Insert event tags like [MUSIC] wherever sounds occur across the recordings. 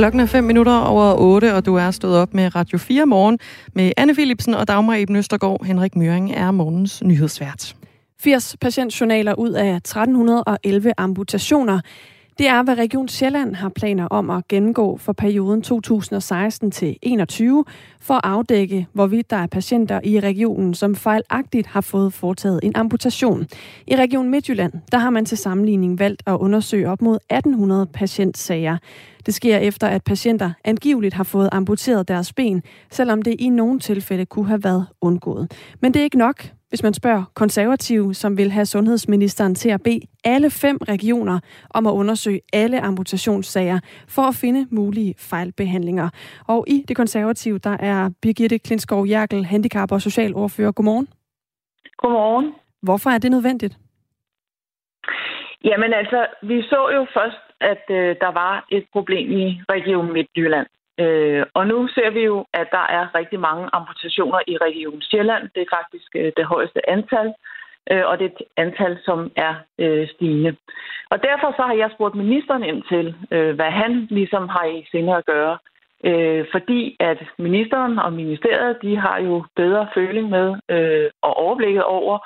Klokken er 5 minutter over 8, og du er stået op med Radio 4 morgen med Anne Philipsen og Dagmar Eben Østergaard. Henrik Møring er morgens nyhedsvært. 80 patientjournaler ud af 1311 amputationer. Det er, hvad Region Sjælland har planer om at gennemgå for perioden 2016 til 21 for at afdække, hvorvidt der er patienter i regionen, som fejlagtigt har fået foretaget en amputation. I Region Midtjylland, der har man til sammenligning valgt at undersøge op mod 1800 patientsager. Det sker efter, at patienter angiveligt har fået amputeret deres ben, selvom det i nogle tilfælde kunne have været undgået. Men det er ikke nok hvis man spørger konservative, som vil have sundhedsministeren til at bede alle fem regioner om at undersøge alle amputationssager for at finde mulige fejlbehandlinger. Og i det konservative, der er Birgitte Klinskov Jerkel, handicap- og socialordfører. Godmorgen. Godmorgen. Hvorfor er det nødvendigt? Jamen altså, vi så jo først, at øh, der var et problem i Region Midtjylland. Øh, og nu ser vi jo, at der er rigtig mange amputationer i Region Sjælland. Det er faktisk øh, det højeste antal, øh, og det er et antal, som er øh, stigende. Og derfor så har jeg spurgt ministeren ind til, øh, hvad han ligesom har i sinde at gøre. Øh, fordi at ministeren og ministeriet, de har jo bedre føling med øh, og overblikket over,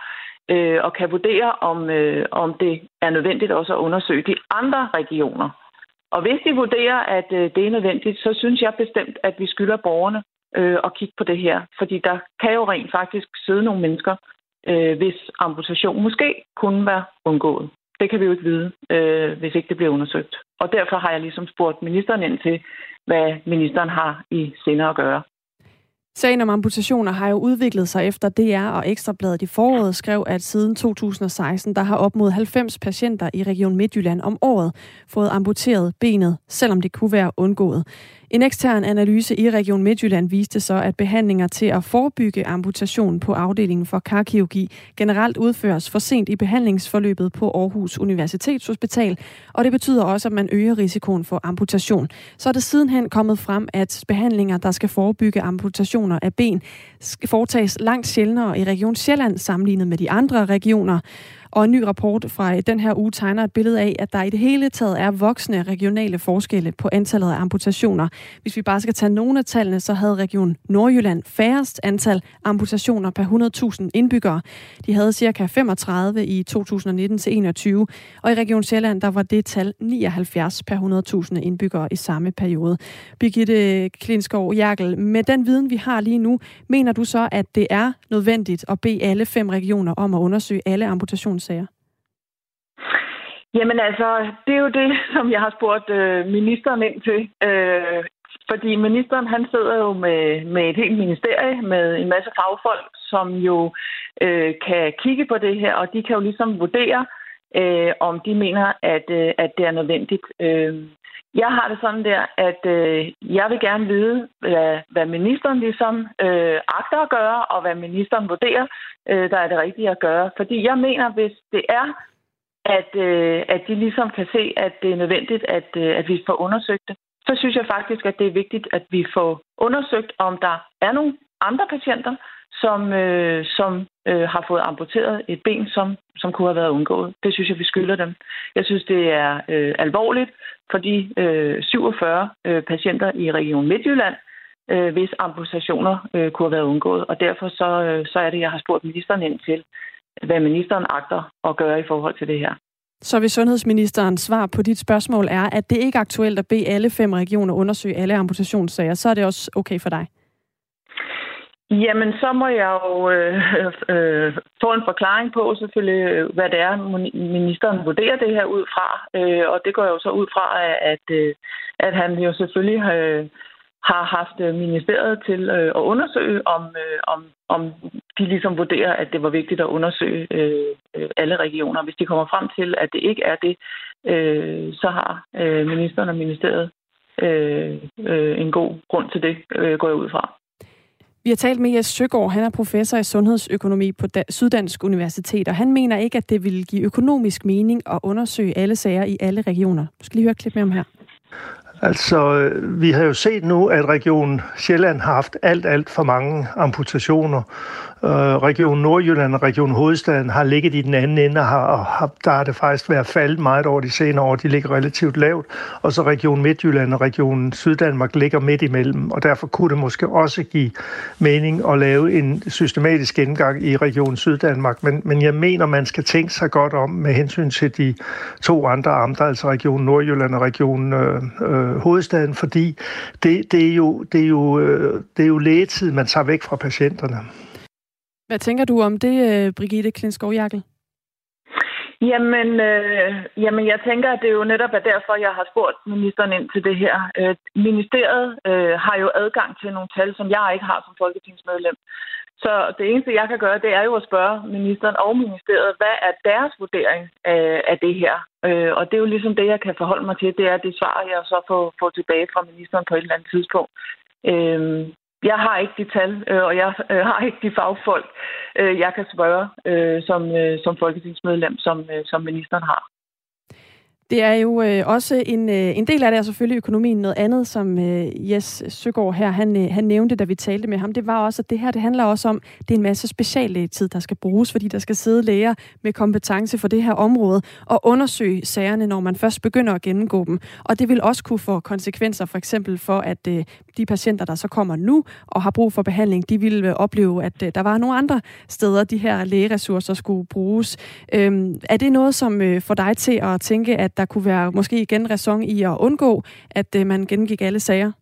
øh, og kan vurdere, om, øh, om det er nødvendigt også at undersøge de andre regioner. Og hvis de vurderer, at øh, det er nødvendigt, så synes jeg bestemt, at vi skylder borgerne øh, at kigge på det her. Fordi der kan jo rent faktisk sidde nogle mennesker, øh, hvis amputation måske kunne være undgået. Det kan vi jo ikke vide, øh, hvis ikke det bliver undersøgt. Og derfor har jeg ligesom spurgt ministeren ind til, hvad ministeren har i sinde at gøre. Sagen om amputationer har jo udviklet sig efter DR og Ekstrabladet i foråret skrev, at siden 2016, der har op mod 90 patienter i Region Midtjylland om året fået amputeret benet, selvom det kunne være undgået. En ekstern analyse i Region Midtjylland viste så, at behandlinger til at forebygge amputation på afdelingen for karkirurgi generelt udføres for sent i behandlingsforløbet på Aarhus Universitetshospital, og det betyder også, at man øger risikoen for amputation. Så er det sidenhen kommet frem, at behandlinger, der skal forebygge amputationer af ben, foretages langt sjældnere i Region Sjælland sammenlignet med de andre regioner. Og en ny rapport fra øh, den her uge tegner et billede af, at der i det hele taget er voksne regionale forskelle på antallet af amputationer. Hvis vi bare skal tage nogle af tallene, så havde Region Nordjylland færrest antal amputationer per 100.000 indbyggere. De havde cirka 35 i 2019 til 21, og i Region Sjælland der var det tal 79 per 100.000 indbyggere i samme periode. Birgitte Klinskov Jærkel, med den viden, vi har lige nu, mener du så, at det er nødvendigt at bede alle fem regioner om at undersøge alle amputations sager? Jamen altså, det er jo det, [LAUGHS] som jeg har spurgt øh, ministeren ind til. Øh, fordi ministeren, han sidder jo med, med et helt ministerie, med en masse fagfolk, som jo øh, kan kigge på det her, og de kan jo ligesom vurdere, øh, øh, om de mener, at, øh, at det er nødvendigt. Øh, jeg har det sådan der, at øh, jeg vil gerne vide, hvad, hvad ministeren ligesom øh, agter at gøre, og hvad ministeren vurderer, øh, der er det rigtige at gøre. Fordi jeg mener, hvis det er, at, øh, at de ligesom kan se, at det er nødvendigt, at, øh, at vi får undersøgt det, så synes jeg faktisk, at det er vigtigt, at vi får undersøgt, om der er nogle andre patienter, som, øh, som øh, har fået amputeret et ben, som, som kunne have været undgået. Det synes jeg, vi skylder dem. Jeg synes, det er øh, alvorligt for de øh, 47 øh, patienter i Region Midtjylland, øh, hvis amputationer øh, kunne have været undgået. Og derfor så, øh, så er det, jeg har spurgt ministeren ind til, hvad ministeren agter at gøre i forhold til det her. Så vil sundhedsministerens svar på dit spørgsmål er, at det ikke er aktuelt at bede alle fem regioner undersøge alle amputationssager, så er det også okay for dig? Jamen, så må jeg jo øh, øh, øh få en forklaring på selvfølgelig, øh, hvad det er, ministeren vurderer det her ud fra. Øh, og det går jo så ud fra, at, øh, at han jo selvfølgelig øh, har haft ministeriet til øh, at undersøge, om, øh, om, om de ligesom vurderer, at det var vigtigt at undersøge øh, øh, alle regioner. Hvis de kommer frem til, at det ikke er det, øh, så har øh, ministeren og ministeriet øh, øh, en god grund til det, øh, går jeg ud fra. Vi har talt med Jes Søgaard, han er professor i sundhedsøkonomi på Syddansk Universitet, og han mener ikke, at det vil give økonomisk mening at undersøge alle sager i alle regioner. Du skal lige høre et klip med om her. Altså, øh, vi har jo set nu, at Region Sjælland har haft alt, alt for mange amputationer. Øh, Region Nordjylland og Region Hovedstaden har ligget i den anden ende, og, har, og har, der har det faktisk været faldet meget over de senere år. De ligger relativt lavt. Og så Region Midtjylland og Region Syddanmark ligger midt imellem, og derfor kunne det måske også give mening at lave en systematisk gennemgang i Region Syddanmark. Men, men jeg mener, man skal tænke sig godt om med hensyn til de to andre amter, altså Region Nordjylland og Region øh, øh, Hovedstaden, fordi det, det, er jo, det, er jo, øh, det er jo lægetid, man tager væk fra patienterne. Hvad tænker du om det, øh, Brigitte Klinskov-Jakkel? Jamen, øh, jamen, jeg tænker, at det er jo netop er derfor, jeg har spurgt ministeren ind til det her. Øh, ministeriet øh, har jo adgang til nogle tal, som jeg ikke har som folketingsmedlem. Så det eneste, jeg kan gøre, det er jo at spørge ministeren og ministeriet, hvad er deres vurdering af, af det her? Øh, og det er jo ligesom det, jeg kan forholde mig til. Det er det svar, jeg så får, får tilbage fra ministeren på et eller andet tidspunkt. Øh, jeg har ikke de tal, øh, og jeg øh, har ikke de fagfolk, øh, jeg kan spørge som, som folketingsmedlem, som, som ministeren har. Det er jo øh, også en, øh, en del af det er selvfølgelig økonomien. Noget andet, som øh, Jes Søgaard her, han, øh, han nævnte, da vi talte med ham, det var også, at det her det handler også om, det er en masse speciallægetid, der skal bruges, fordi der skal sidde læger med kompetence for det her område og undersøge sagerne, når man først begynder at gennemgå dem. Og det vil også kunne få konsekvenser, for eksempel for, at øh, de patienter, der så kommer nu og har brug for behandling, de ville øh, opleve, at øh, der var nogle andre steder, de her lægeressourcer skulle bruges. Øh, er det noget, som øh, får dig til at tænke, at der kunne være måske igen ræson i at undgå, at øh, man gennemgik alle sager?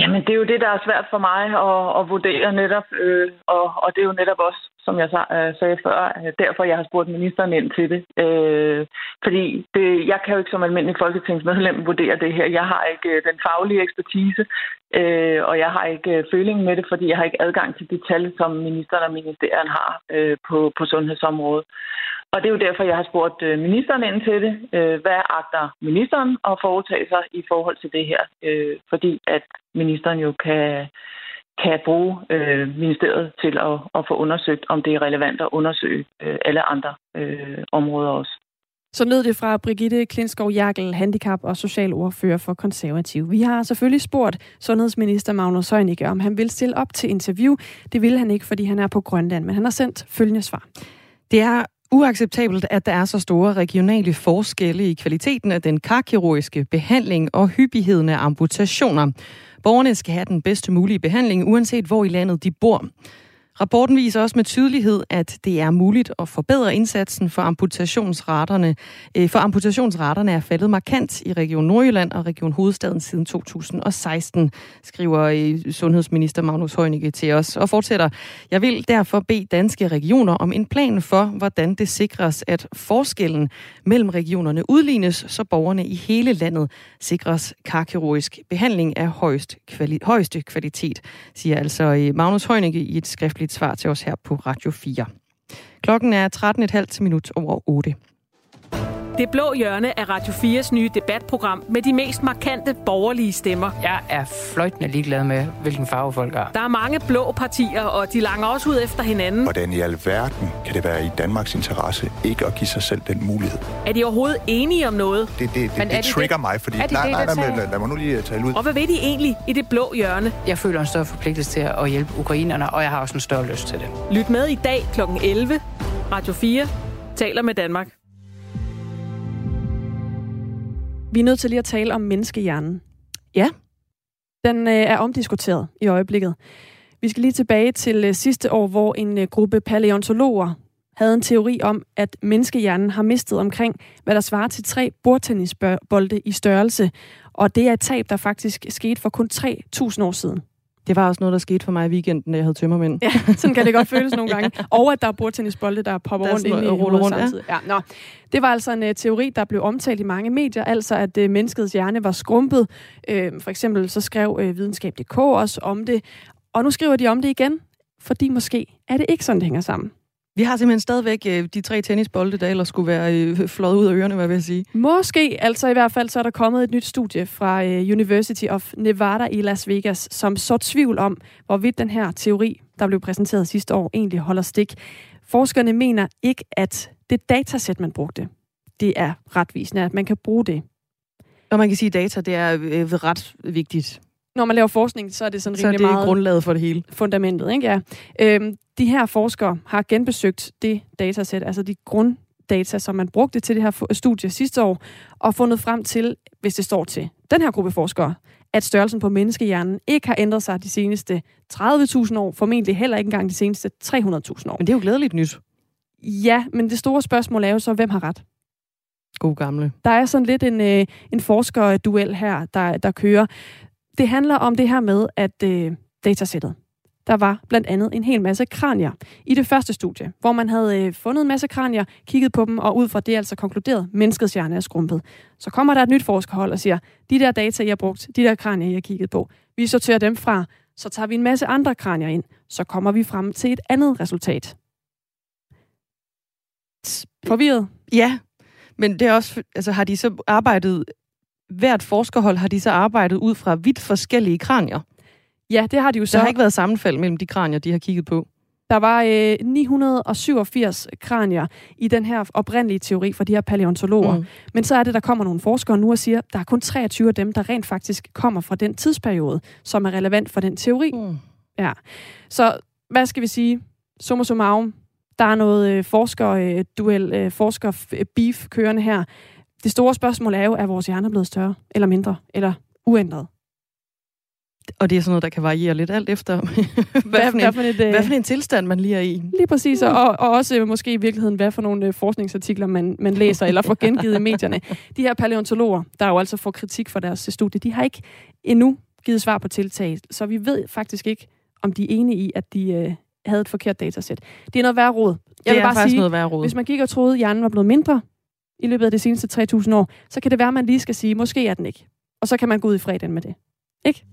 Jamen, det er jo det, der er svært for mig at, at vurdere netop, øh, og, og det er jo netop også, som jeg øh, sagde før, øh, derfor jeg har spurgt ministeren ind til det. Øh, fordi det, jeg kan jo ikke som almindelig folketingsmedlem vurdere det her. Jeg har ikke øh, den faglige ekspertise, øh, og jeg har ikke føling med det, fordi jeg har ikke adgang til de tal, som ministeren og ministeren har øh, på, på sundhedsområdet. Og det er jo derfor, jeg har spurgt øh, ministeren ind til det. Øh, hvad agter ministeren at foretage sig i forhold til det her? Øh, fordi at ministeren jo kan, kan bruge ministeriet til at, at få undersøgt, om det er relevant at undersøge alle andre områder også. Så lød det fra Brigitte Klinskov Jakkel, handicap- og socialordfører for konservativ. Vi har selvfølgelig spurgt sundhedsminister Magnus Heunicke, om han vil stille op til interview. Det vil han ikke, fordi han er på Grønland, men han har sendt følgende svar. Det er uacceptabelt, at der er så store regionale forskelle i kvaliteten af den karkirurgiske behandling og hyppigheden af amputationer. Borgerne skal have den bedste mulige behandling, uanset hvor i landet de bor. Rapporten viser også med tydelighed, at det er muligt at forbedre indsatsen for amputationsraterne. Øh, for amputationsraterne er faldet markant i Region Nordjylland og Region Hovedstaden siden 2016, skriver øh, sundhedsminister Magnus Heunicke til os og fortsætter. Jeg vil derfor bede danske regioner om en plan for, hvordan det sikres, at forskellen mellem regionerne udlignes, så borgerne i hele landet sikres karkirurgisk behandling af højst kvali- højeste kvalitet, siger altså øh, Magnus Heunicke i et skriftligt skriftligt svar til os her på Radio 4. Klokken er 13.30 minut over 8. Det blå hjørne er Radio 4's nye debatprogram med de mest markante borgerlige stemmer. Jeg er fløjtende ligeglad med, hvilken farve folk har. Der er mange blå partier, og de langer også ud efter hinanden. Hvordan i alverden kan det være i Danmarks interesse ikke at give sig selv den mulighed? Er de overhovedet enige om noget? Det, det, det, det trigger det? mig, fordi... Er de nej, det, nej, nej, nej, lad, lad mig nu lige tale ud. Og hvad ved de egentlig i det blå hjørne? Jeg føler en større forpligtelse til at hjælpe ukrainerne, og jeg har også en større lyst til det. Lyt med i dag kl. 11. Radio 4 taler med Danmark. Vi er nødt til lige at tale om menneskehjernen. Ja. Den øh, er omdiskuteret i øjeblikket. Vi skal lige tilbage til øh, sidste år, hvor en øh, gruppe paleontologer havde en teori om, at menneskehjernen har mistet omkring, hvad der svarer til tre bordtennisbolde i størrelse. Og det er et tab, der faktisk skete for kun 3.000 år siden. Det var også noget, der skete for mig i weekenden, da jeg havde tømmermænd. Ja, sådan kan det godt føles nogle gange. [LAUGHS] ja. Og at der er bordtennisbolde, der popper der rundt ind i hovedet rundt, samtidig. Ja. Ja, nå. Det var altså en uh, teori, der blev omtalt i mange medier, altså at uh, menneskets hjerne var skrumpet. Uh, for eksempel så skrev uh, videnskab.dk også om det. Og nu skriver de om det igen, fordi måske er det ikke sådan, det hænger sammen. Vi har simpelthen stadigvæk øh, de tre tennisbolde, der ellers skulle være øh, flået ud af ørerne, hvad vil jeg sige. Måske. Altså i hvert fald, så er der kommet et nyt studie fra øh, University of Nevada i Las Vegas, som så tvivl om, hvorvidt den her teori, der blev præsenteret sidste år, egentlig holder stik. Forskerne mener ikke, at det datasæt, man brugte, det er retvisende, at man kan bruge det. Og man kan sige, at data det er ret vigtigt når man laver forskning, så er det sådan Så er rimelig det meget grundlaget for det hele. fundamentet. Ikke? Ja. Øhm, de her forskere har genbesøgt det datasæt, altså de grunddata, som man brugte til det her studie sidste år, og fundet frem til, hvis det står til den her gruppe forskere, at størrelsen på menneskehjernen ikke har ændret sig de seneste 30.000 år, formentlig heller ikke engang de seneste 300.000 år. Men det er jo glædeligt nyt. Ja, men det store spørgsmål er jo så, hvem har ret? God gamle. Der er sådan lidt en, øh, en forskerduel her, der, der kører. Det handler om det her med, at øh, datasættet, der var blandt andet en hel masse kranier i det første studie, hvor man havde øh, fundet en masse kranier, kigget på dem, og ud fra det altså konkluderet, at menneskets hjerne er skrumpet. Så kommer der et nyt forskerhold og siger, de der data, I har brugt, de der kranier, I har kigget på, vi sorterer dem fra, så tager vi en masse andre kranier ind, så kommer vi frem til et andet resultat. Forvirret? Ja, men det er også, altså har de så arbejdet, hvert forskerhold har de så arbejdet ud fra vidt forskellige kranier. Ja, det har de jo så. Der har ikke været sammenfald mellem de kranier, de har kigget på. Der var øh, 987 kranier i den her oprindelige teori fra de her paleontologer. Mm. Men så er det, der kommer nogle forskere nu og siger, at der er kun 23 af dem, der rent faktisk kommer fra den tidsperiode, som er relevant for den teori. Mm. Ja. Så hvad skal vi sige? Summa summarum. Der er noget øh, forsker-duel, øh, forsker-beef kørende her. Det store spørgsmål er jo, er vores hjerner blevet større, eller mindre, eller uændret? Og det er sådan noget, der kan variere lidt alt efter, [LAUGHS] hvad, for en, hvad for et, øh, hvad for en tilstand man lige er i. Lige præcis, og, og også øh, måske i virkeligheden, hvad for nogle øh, forskningsartikler man, man læser eller får gengivet i medierne. De her paleontologer, der jo altså får kritik for deres studie, de har ikke endnu givet svar på tiltag, så vi ved faktisk ikke, om de er enige i, at de øh, havde et forkert datasæt. Det er noget værre råd. Jeg det vil er bare faktisk sige, noget værre råd. hvis man gik og troede, at hjernen var blevet mindre i løbet af de seneste 3.000 år, så kan det være, at man lige skal sige, måske er den ikke. Og så kan man gå ud i fredagen med det. Ikke?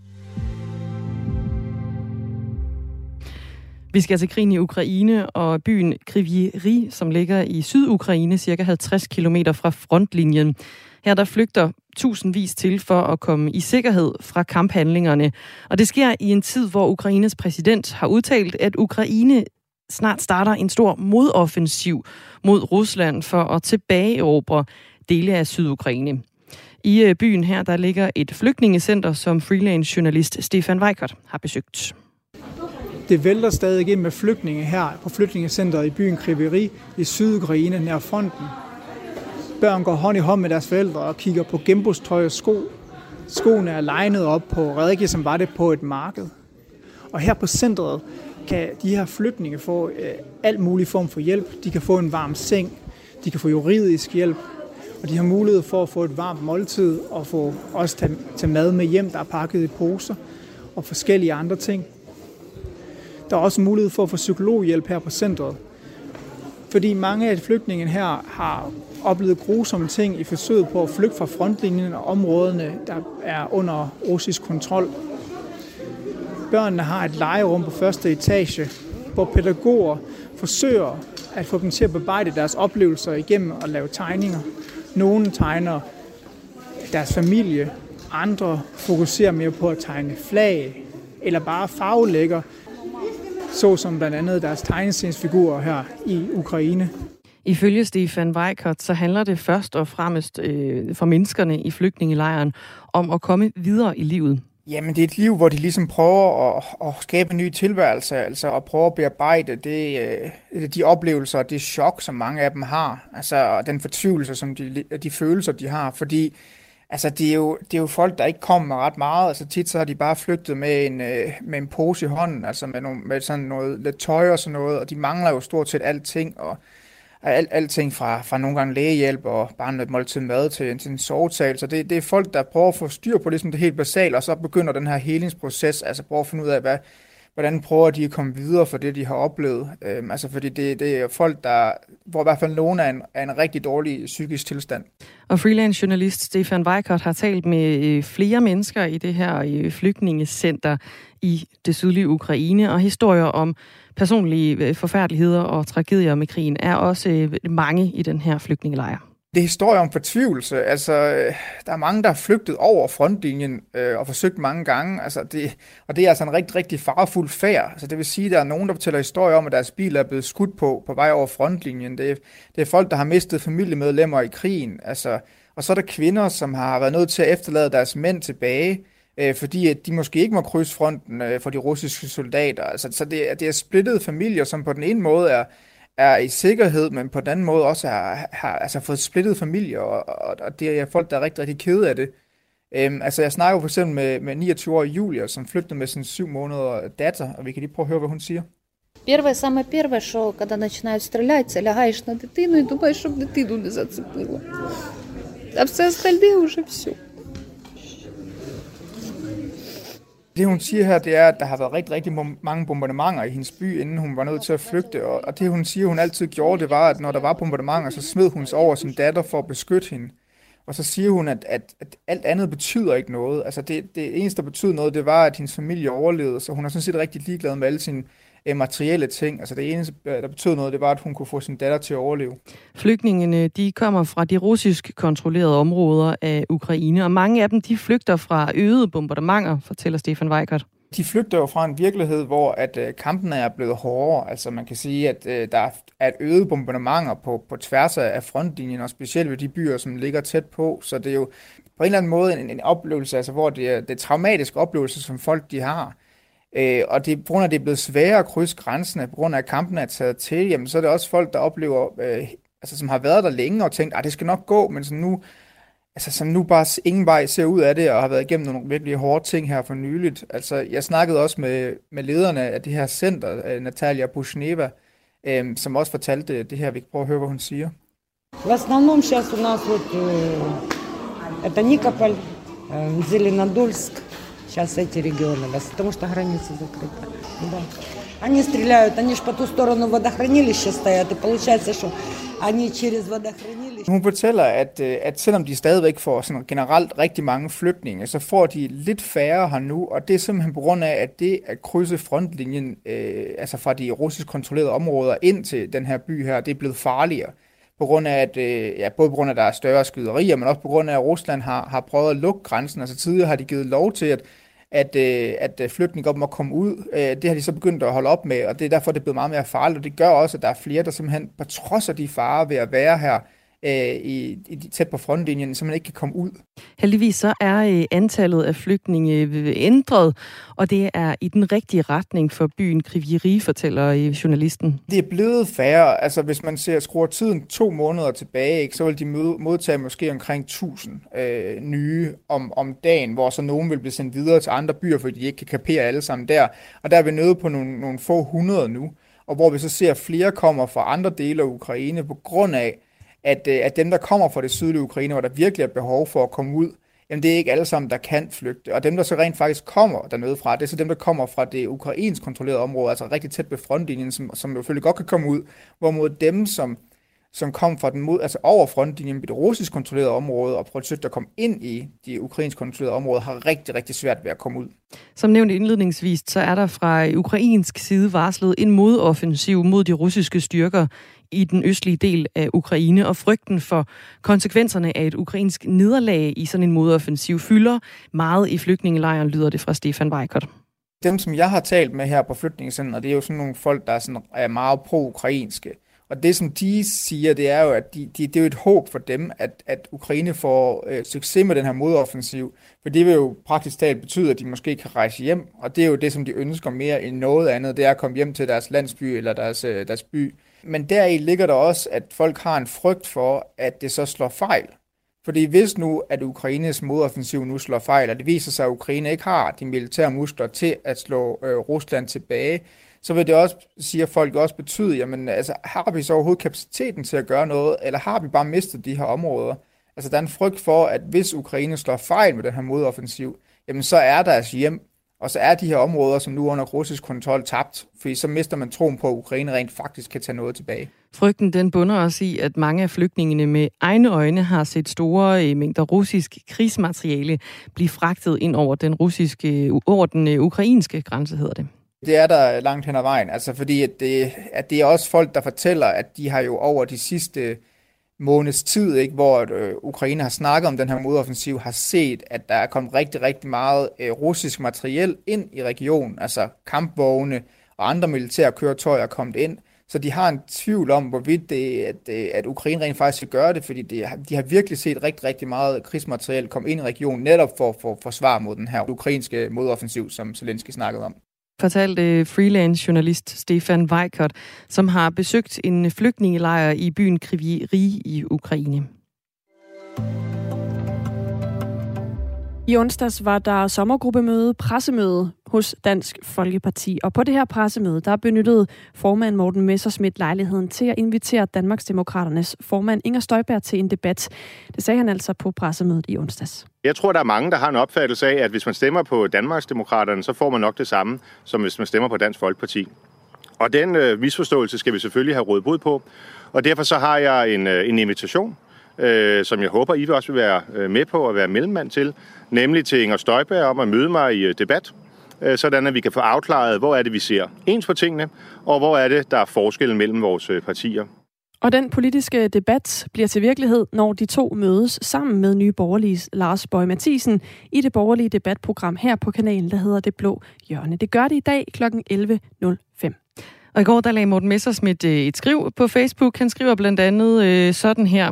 Vi skal til krigen i Ukraine og byen Kryvyi som ligger i Sydukraine, cirka 50 km fra frontlinjen. Her der flygter tusindvis til for at komme i sikkerhed fra kamphandlingerne. Og det sker i en tid, hvor Ukraines præsident har udtalt, at Ukraine snart starter en stor modoffensiv mod Rusland for at tilbageerobre dele af Sydukraine. I øh, byen her, der ligger et flygtningecenter, som freelance journalist Stefan Weikert har besøgt. Det vælter stadig ind med flygtninge her på flygtningecenteret i byen Kriveri i Sydukraine nær fronten. Børn går hånd i hånd med deres forældre og kigger på genbrugstøj og sko. Skoene er legnet op på redike, som var det på et marked. Og her på centret kan de her flygtninge få øh, alt mulig form for hjælp. De kan få en varm seng, de kan få juridisk hjælp, og de har mulighed for at få et varmt måltid og få også tage, tage mad med hjem, der er pakket i poser og forskellige andre ting. Der er også mulighed for at få psykologhjælp her på centret. Fordi mange af flygtningene her har oplevet grusomme ting i forsøget på at flygte fra frontlinjen og områderne, der er under russisk kontrol. Børnene har et legerum på første etage, hvor pædagoger forsøger at få dem til at bearbejde deres oplevelser igennem og lave tegninger. Nogle tegner deres familie, andre fokuserer mere på at tegne flag eller bare farvelægger såsom blandt andet deres tegneseriesfigurer her i Ukraine. Ifølge Stefan Weikert, så handler det først og fremmest øh, for menneskerne i flygtningelejren om at komme videre i livet. Jamen, det er et liv, hvor de ligesom prøver at, at skabe en ny tilværelse, altså at prøve at bearbejde det, øh, de oplevelser og det chok, som mange af dem har. Altså den fortvivlelse, som de, de følelser, de har, fordi Altså, det er, jo, det er jo folk, der ikke kommer med ret meget. Altså, tit så har de bare flygtet med en, øh, med en pose i hånden, altså med, nogle, med sådan noget lidt tøj og sådan noget, og de mangler jo stort set alting, og alt, alting fra, fra nogle gange lægehjælp og bare et måltid mad til, til en sovetal. Så det, det er folk, der prøver at få styr på ligesom det helt basale, og så begynder den her helingsproces, altså prøver at finde ud af, hvad, hvordan prøver de at komme videre for det, de har oplevet. Øhm, altså fordi det, det er folk, der, hvor i hvert fald nogen er en, er en rigtig dårlig psykisk tilstand. Og freelance journalist Stefan Weikert har talt med øh, flere mennesker i det her øh, flygtningecenter i det sydlige Ukraine, og historier om personlige øh, forfærdeligheder og tragedier med krigen er også øh, mange i den her flygtningelejr. Det er historie om fortvivlelse. Altså, øh, der er mange, der har flygtet over frontlinjen øh, og forsøgt mange gange. Altså, det, og det er altså en rigtig, rigtig farefuld færd. Altså, det vil sige, at der er nogen, der fortæller historier om, at deres bil er blevet skudt på på vej over frontlinjen. Det er, det er folk, der har mistet familiemedlemmer i krigen. Altså, og så er der kvinder, som har været nødt til at efterlade deres mænd tilbage øh, fordi at de måske ikke må krydse fronten øh, for de russiske soldater. Altså, så det, det er splittede familier, som på den ene måde er, er i sikkerhed, men på den anden måde også har, har altså fået splittet familier, og, og, og det er folk, der er rigtig, rigtig kede af det. Øhm, altså jeg snakker for eksempel med, med 29-årige Julia, som flygtede med sin syv måneder datter, og vi kan lige prøve at høre, hvad hun siger. Первое, самое первое, что когда начинают стрелять, лягаешь на дитину и думаешь, щоб дитину не зацепило. А все остальное уже все. Det hun siger her, det er, at der har været rigtig, rigtig mange bombardementer i hendes by, inden hun var nødt til at flygte. Og det hun siger, hun altid gjorde, det var, at når der var bombardementer, så smed hun sig over sin datter for at beskytte hende. Og så siger hun, at, at, at alt andet betyder ikke noget. Altså det, det eneste, der betyder noget, det var, at hendes familie overlevede. Så hun er sådan set rigtig ligeglad med alle sine øh, materielle ting. Altså det eneste, øh, der betød noget, det var, at hun kunne få sin datter til at overleve. Flygtningene, de kommer fra de russisk kontrollerede områder af Ukraine, og mange af dem, de flygter fra øgede bombardementer, fortæller Stefan Weikert. De flygter jo fra en virkelighed, hvor at øh, kampene er blevet hårdere. Altså man kan sige, at øh, der er et øget bombardementer på, på tværs af frontlinjen, og specielt ved de byer, som ligger tæt på. Så det er jo på en eller anden måde en, en oplevelse, altså hvor det er, det er traumatiske oplevelser, som folk de har. Øh, og det, på grund af, at det er blevet sværere at krydse grænsene, på grund af, at kampen er taget til, jamen, så er det også folk, der oplever, øh, altså, som har været der længe og tænkt, at det skal nok gå, men som nu, altså, som nu bare ingen vej ser ud af det, og har været igennem nogle virkelig hårde ting her for nyligt. Altså, jeg snakkede også med, med lederne af det her center, øh, Natalia Bushneva, øh, som også fortalte det her. Vi kan prøve at høre, hvad hun siger. В основном сейчас у нас вот э, это Никополь, э, Зеленодольск, сейчас эти регионы, потому что граница закрыта. Да. Они стреляют, они же по ту сторону водохранилища стоят, и получается, что они через водохранилище... Hun fortæller, at, øh, at selvom de stadigvæk får sådan generelt rigtig mange flygtninge, så får de lidt færre her nu, og det er simpelthen på grund af, at det at krydse frontlinjen, øh, altså fra de russisk kontrollerede områder ind til den her by her, det er blevet farligere på grund af, at, øh, ja, både på grund af, at der er større skyderier, men også på grund af, at Rusland har, har prøvet at lukke grænsen. Altså tidligere har de givet lov til, at at, øh, at øh, flygtninge godt må komme ud. Øh, det har de så begyndt at holde op med, og det er derfor, det er blevet meget mere farligt. Og det gør også, at der er flere, der simpelthen, på trods af de farer ved at være her, øh, i, i, tæt på frontlinjen, så man ikke kan komme ud. Heldigvis så er øh, antallet af flygtninge øh, ændret, og det er i den rigtige retning for byen Kriviri, fortæller øh, journalisten. Det er blevet færre. Altså hvis man ser skruer tiden to måneder tilbage, ikke, så vil de modtage måske omkring 1000 øh, nye om, om dagen, hvor så nogen vil blive sendt videre til andre byer, fordi de ikke kan kapere alle sammen der. Og der er vi nede på nogle, nogle få hundrede nu og hvor vi så ser, at flere kommer fra andre dele af Ukraine på grund af, at, øh, at dem, der kommer fra det sydlige Ukraine, hvor der virkelig er behov for at komme ud, jamen det er ikke alle sammen, der kan flygte. Og dem, der så rent faktisk kommer dernede fra, det er så dem, der kommer fra det ukrainsk kontrollerede område, altså rigtig tæt ved frontlinjen, som, som jo selvfølgelig godt kan komme ud, hvorimod dem, som, som kom fra den mod, altså over frontlinjen i det russisk kontrollerede område, og forsøgte at komme ind i de ukrainsk kontrollerede områder, har rigtig, rigtig svært ved at komme ud. Som nævnt indledningsvis, så er der fra ukrainsk side varslet en modoffensiv mod de russiske styrker i den østlige del af Ukraine, og frygten for konsekvenserne af et ukrainsk nederlag i sådan en modoffensiv fylder meget i flygtningelejren, lyder det fra Stefan Weikert. Dem, som jeg har talt med her på flygtningscenteret, det er jo sådan nogle folk, der er, sådan, er meget pro-ukrainske. Og det, som de siger, det er jo, at de, de, det er jo et håb for dem, at, at Ukraine får øh, succes med den her modoffensiv. For det vil jo praktisk talt betyde, at de måske kan rejse hjem. Og det er jo det, som de ønsker mere end noget andet, det er at komme hjem til deres landsby eller deres, øh, deres by. Men deri ligger der også, at folk har en frygt for, at det så slår fejl. Fordi hvis nu, at Ukraines modoffensiv nu slår fejl, og det viser sig, at Ukraine ikke har de militære muskler til at slå øh, Rusland tilbage, så vil det også, siger folk også betyde, jamen altså, har vi så overhovedet kapaciteten til at gøre noget, eller har vi bare mistet de her områder? Altså der er en frygt for, at hvis Ukraine slår fejl med den her modoffensiv, jamen så er deres hjem og så er de her områder, som nu er under russisk kontrol, tabt, fordi så mister man troen på, at Ukraine rent faktisk kan tage noget tilbage. Frygten den bunder også i, at mange af flygtningene med egne øjne har set store øh, mængder russisk krigsmateriale blive fragtet ind over den russiske, over den øh, ukrainske grænse, hedder det. Det er der langt hen ad vejen, altså fordi at det, at det er også folk, der fortæller, at de har jo over de sidste måneds tid, ikke, hvor øh, Ukraine har snakket om den her modoffensiv, har set, at der er kommet rigtig, rigtig meget øh, russisk materiel ind i regionen, altså kampvogne og andre militære køretøjer er kommet ind, Så de har en tvivl om, hvorvidt det, at, øh, at Ukraine rent faktisk vil gøre det, fordi de, de har virkelig set rigtig, rigtig meget krigsmateriel komme ind i regionen, netop for at for, forsvare mod den her ukrainske modoffensiv, som Zelensky snakkede om fortalte freelance journalist Stefan Weikert, som har besøgt en flygtningelejr i byen Kriviri i Ukraine. I onsdags var der sommergruppemøde, pressemøde hos Dansk Folkeparti. Og på det her pressemøde, der benyttede formand Morten Messersmith lejligheden til at invitere Danmarksdemokraternes formand Inger Støjberg til en debat. Det sagde han altså på pressemødet i onsdags. Jeg tror, der er mange, der har en opfattelse af, at hvis man stemmer på Danmarksdemokraterne, så får man nok det samme, som hvis man stemmer på Dansk Folkeparti. Og den øh, misforståelse skal vi selvfølgelig have råd bod på. Og derfor så har jeg en, øh, en invitation øh, som jeg håber, I vil også vil være øh, med på at være mellemmand til, nemlig til Inger Støjberg om at møde mig i øh, debat, øh, sådan at vi kan få afklaret, hvor er det, vi ser ens på tingene, og hvor er det, der er forskellen mellem vores partier. Og den politiske debat bliver til virkelighed, når de to mødes sammen med Nye Borgerliges Lars Bøge Mathisen i det borgerlige debatprogram her på kanalen, der hedder Det Blå Hjørne. Det gør det i dag kl. 11.05. Og i går der lagde Morten Messersmith et skriv på Facebook. Han skriver blandt andet øh, sådan her.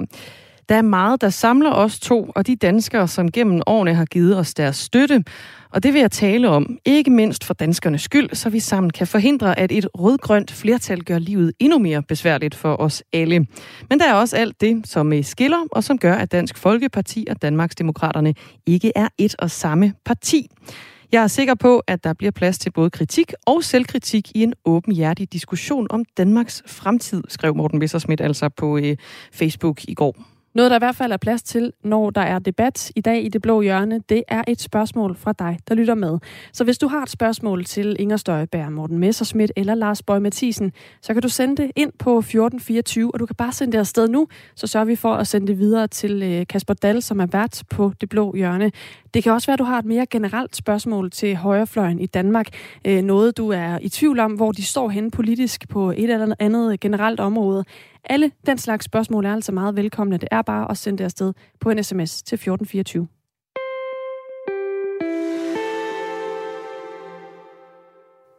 Der er meget, der samler os to og de danskere, som gennem årene har givet os deres støtte. Og det vil jeg tale om, ikke mindst for danskernes skyld, så vi sammen kan forhindre, at et rødgrønt flertal gør livet endnu mere besværligt for os alle. Men der er også alt det, som øh, skiller, og som gør, at Dansk Folkeparti og Danmarksdemokraterne ikke er et og samme parti. Jeg er sikker på, at der bliver plads til både kritik og selvkritik i en åbenhjertig diskussion om Danmarks fremtid, skrev Morten Messersmith altså på øh, Facebook i går. Noget, der i hvert fald er plads til, når der er debat i dag i det blå hjørne, det er et spørgsmål fra dig, der lytter med. Så hvis du har et spørgsmål til Inger Støjberg, Morten Messerschmidt eller Lars Bøge Mathisen, så kan du sende det ind på 1424, og du kan bare sende det afsted nu, så sørger vi for at sende det videre til øh, Kasper Dahl, som er vært på det blå hjørne. Det kan også være, at du har et mere generelt spørgsmål til højrefløjen i Danmark. Øh, noget, du er i tvivl om, hvor de står henne politisk på et eller andet generelt område. Alle den slags spørgsmål er altså meget velkomne. Det er bare at sende det afsted på en sms til 1424.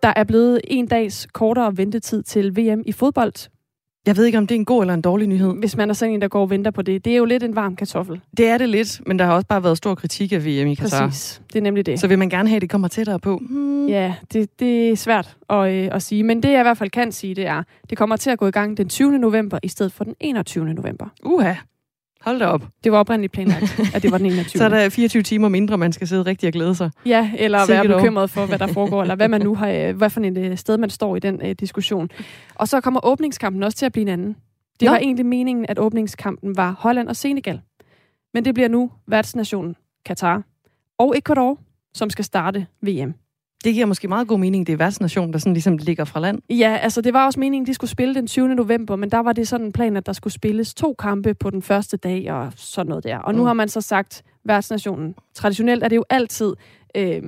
Der er blevet en dags kortere ventetid til VM i fodbold. Jeg ved ikke, om det er en god eller en dårlig nyhed. Hvis man er sådan en, der går og venter på det. Det er jo lidt en varm kartoffel. Det er det lidt, men der har også bare været stor kritik af VM i Qatar. Præcis, det er nemlig det. Så vil man gerne have, at det kommer tættere på? Hmm. Ja, det, det er svært at, øh, at sige. Men det jeg i hvert fald kan sige, det er, det kommer til at gå i gang den 20. november i stedet for den 21. november. Uha. Hold da op. Det var oprindeligt planlagt, [LAUGHS] at det var den 21. så er der 24 timer mindre, man skal sidde rigtig og glæde sig. Ja, eller Sikkert være bekymret for, hvad der [LAUGHS] foregår, eller hvad man nu har, øh, hvad for et øh, sted man står i den uh, diskussion. Og så kommer åbningskampen også til at blive en anden. Det Nå. var egentlig meningen, at åbningskampen var Holland og Senegal. Men det bliver nu værtsnationen Katar og Ecuador, som skal starte VM. Det giver måske meget god mening, det er værtsnationen, der sådan ligesom ligger fra land. Ja, altså det var også meningen, de skulle spille den 20. november, men der var det sådan en plan, at der skulle spilles to kampe på den første dag og sådan noget der. Og nu mm. har man så sagt værtsnationen. Traditionelt er det jo altid øh,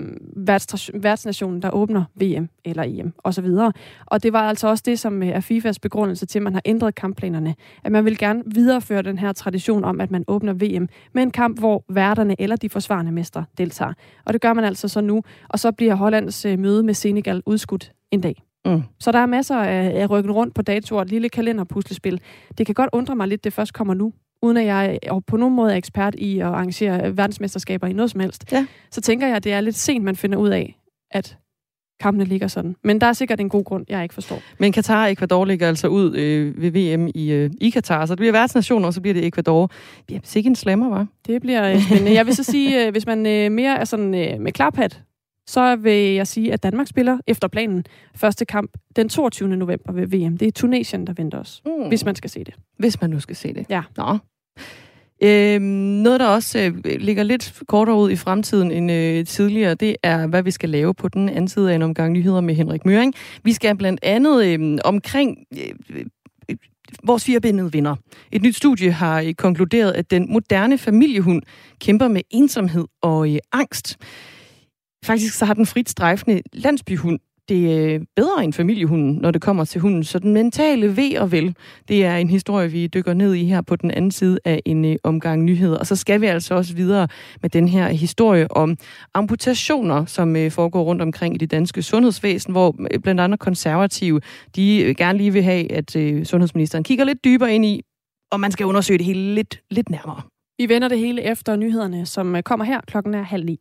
værtsnationen, der åbner VM eller EM osv. Og, og det var altså også det, som er FIFAs begrundelse til, at man har ændret kampplanerne. At man vil gerne videreføre den her tradition om, at man åbner VM med en kamp, hvor værterne eller de forsvarende mestre deltager. Og det gør man altså så nu. Og så bliver Hollands øh, møde med Senegal udskudt en dag. Mm. Så der er masser af, af rykken rundt på datoer, et lille kalenderpuslespil. Det kan godt undre mig lidt, det først kommer nu, uden at jeg på nogen måde er ekspert i at arrangere verdensmesterskaber i noget som helst, ja. så tænker jeg, at det er lidt sent, man finder ud af, at kampene ligger sådan. Men der er sikkert en god grund, jeg ikke forstår. Men Katar og Ecuador ligger altså ud øh, ved VM i, øh, i Katar, så det bliver værtsnation, og så bliver det Ecuador. Det bliver sikkert en slammer, var. Det bliver øh, spændende. Jeg vil så sige, øh, hvis man øh, mere er sådan øh, med klarpat, så vil jeg sige, at Danmark spiller efter planen første kamp den 22. november ved VM. Det er Tunesien, der venter os, mm. hvis man skal se det. Hvis man nu skal se det. Ja. Nå. Øhm, noget, der også øh, ligger lidt kortere ud i fremtiden end øh, tidligere, det er, hvad vi skal lave på den anden side af en omgang nyheder med Henrik Møring. Vi skal blandt andet øh, omkring øh, øh, vores firebindede vinder. Et nyt studie har øh, konkluderet, at den moderne familiehund kæmper med ensomhed og øh, angst. Faktisk så har den frit strejfende landsbyhund det er bedre end familiehunden, når det kommer til hunden. Så den mentale ved og vel, det er en historie, vi dykker ned i her på den anden side af en øh, omgang nyheder. Og så skal vi altså også videre med den her historie om amputationer, som øh, foregår rundt omkring i det danske sundhedsvæsen, hvor øh, blandt andet konservative, de gerne lige vil have, at sundhedsministeren kigger lidt dybere ind i, og man skal undersøge det hele lidt, lidt nærmere. Vi vender det hele efter nyhederne, som kommer her. Klokken er halv ni.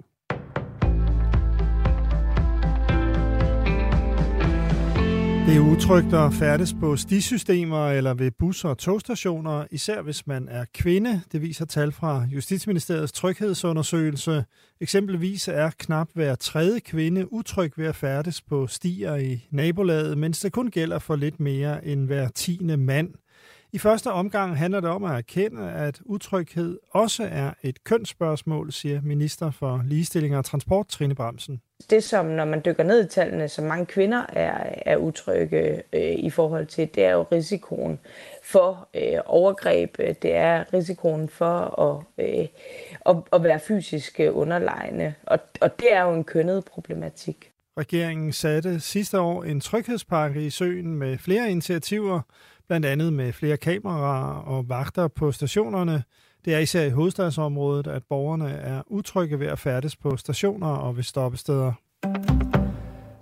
Det er utrygt at færdes på stisystemer eller ved bus- og togstationer, især hvis man er kvinde. Det viser tal fra Justitsministeriets tryghedsundersøgelse. Eksempelvis er knap hver tredje kvinde utryg ved at færdes på stier i nabolaget, mens det kun gælder for lidt mere end hver tiende mand. I første omgang handler det om at erkende, at utryghed også er et kønsspørgsmål, siger minister for ligestilling og transport, Trine Bremsen. Det, som når man dykker ned i tallene, som mange kvinder er, er utrygge øh, i forhold til, det er jo risikoen for øh, overgreb. Det er risikoen for at, øh, at, at være fysisk underlegne. Og, og det er jo en kønnet problematik. Regeringen satte sidste år en tryghedspakke i søen med flere initiativer, blandt andet med flere kameraer og vagter på stationerne. Det er især i hovedstadsområdet, at borgerne er utrygge ved at færdes på stationer og ved stoppesteder.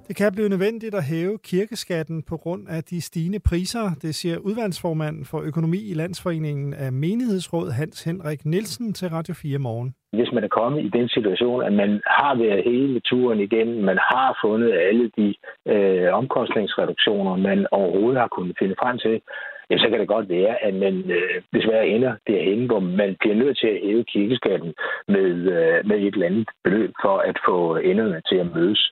Det kan blive nødvendigt at hæve kirkeskatten på grund af de stigende priser, det siger udvalgsformanden for økonomi i Landsforeningen af Menighedsråd Hans Henrik Nielsen til Radio 4 morgen. Hvis man er kommet i den situation, at man har været hele turen igen, man har fundet alle de øh, omkostningsreduktioner, man overhovedet har kunnet finde frem til, ja, så kan det godt være, at man øh, desværre ender derhen, hvor man bliver nødt til at hæve kirkeskatten med, øh, med et eller andet beløb for at få enderne til at mødes.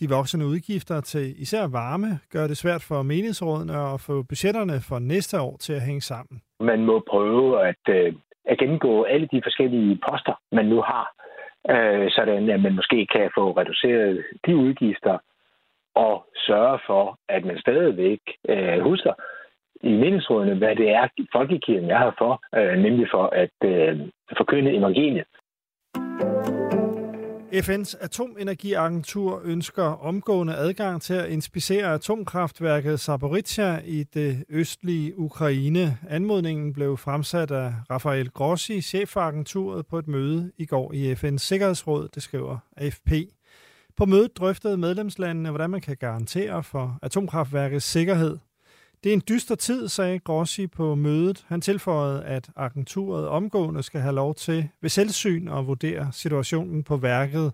De voksende udgifter til især varme gør det svært for menighedsrådene at få budgetterne for næste år til at hænge sammen. Man må prøve at, øh, at gennemgå alle de forskellige poster, man nu har, øh, sådan at man måske kan få reduceret de udgifter og sørge for, at man stadigvæk øh, husker i meningsrådene, hvad det er, folkekirken er her for, øh, nemlig for at øh, forkynde evangeliet. FN's atomenergiagentur ønsker omgående adgang til at inspicere atomkraftværket Zaporizhia i det østlige Ukraine. Anmodningen blev fremsat af Rafael Grossi, chef for agenturet, på et møde i går i FN's Sikkerhedsråd, det skriver AFP. På mødet drøftede medlemslandene, hvordan man kan garantere for atomkraftværkets sikkerhed. Det er en dyster tid, sagde Grossi på mødet. Han tilføjede, at agenturet omgående skal have lov til ved selvsyn at vurdere situationen på værket.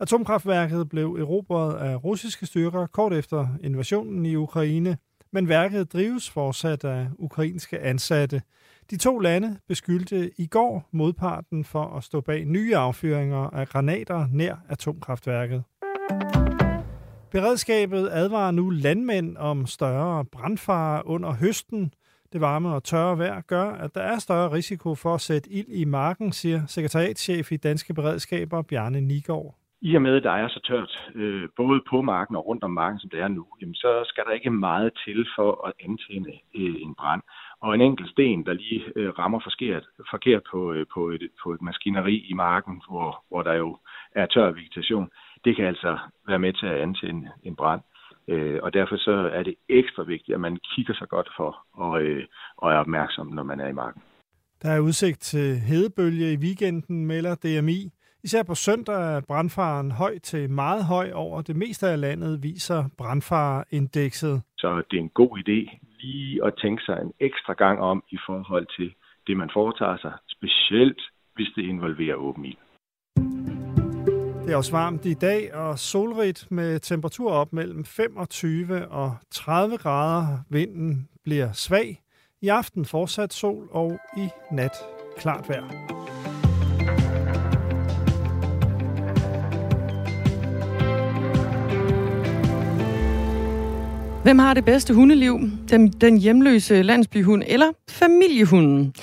Atomkraftværket blev erobret af russiske styrker kort efter invasionen i Ukraine, men værket drives fortsat af ukrainske ansatte. De to lande beskyldte i går modparten for at stå bag nye affyringer af granater nær atomkraftværket. Beredskabet advarer nu landmænd om større brandfare under høsten. Det varme og tørre vejr gør, at der er større risiko for at sætte ild i marken, siger sekretariatschef i Danske Beredskaber Bjarne Nigård. I og med, at der er så tørt, øh, både på marken og rundt om marken, som det er nu, jamen, så skal der ikke meget til for at antænde øh, en brand. Og en enkelt sten, der lige øh, rammer forkert, forkert på, øh, på, et, på et maskineri i marken, hvor, hvor der jo er tør vegetation, det kan altså være med til at antænde en brand. Øh, og derfor så er det ekstra vigtigt, at man kigger sig godt for og, øh, og er opmærksom, når man er i marken. Der er udsigt til hedebølge i weekenden, melder DMI. Især på søndag er brandfaren høj til meget høj over det meste af landet, viser brandfareindekset. Så det er en god idé lige at tænke sig en ekstra gang om i forhold til det, man foretager sig, specielt hvis det involverer åben ild. Det er også varmt i dag og solrigt med temperatur op mellem 25 og 30 grader. Vinden bliver svag. I aften fortsat sol og i nat klart vejr. Hvem har det bedste hundeliv? Den, den hjemløse landsbyhund eller familiehunden?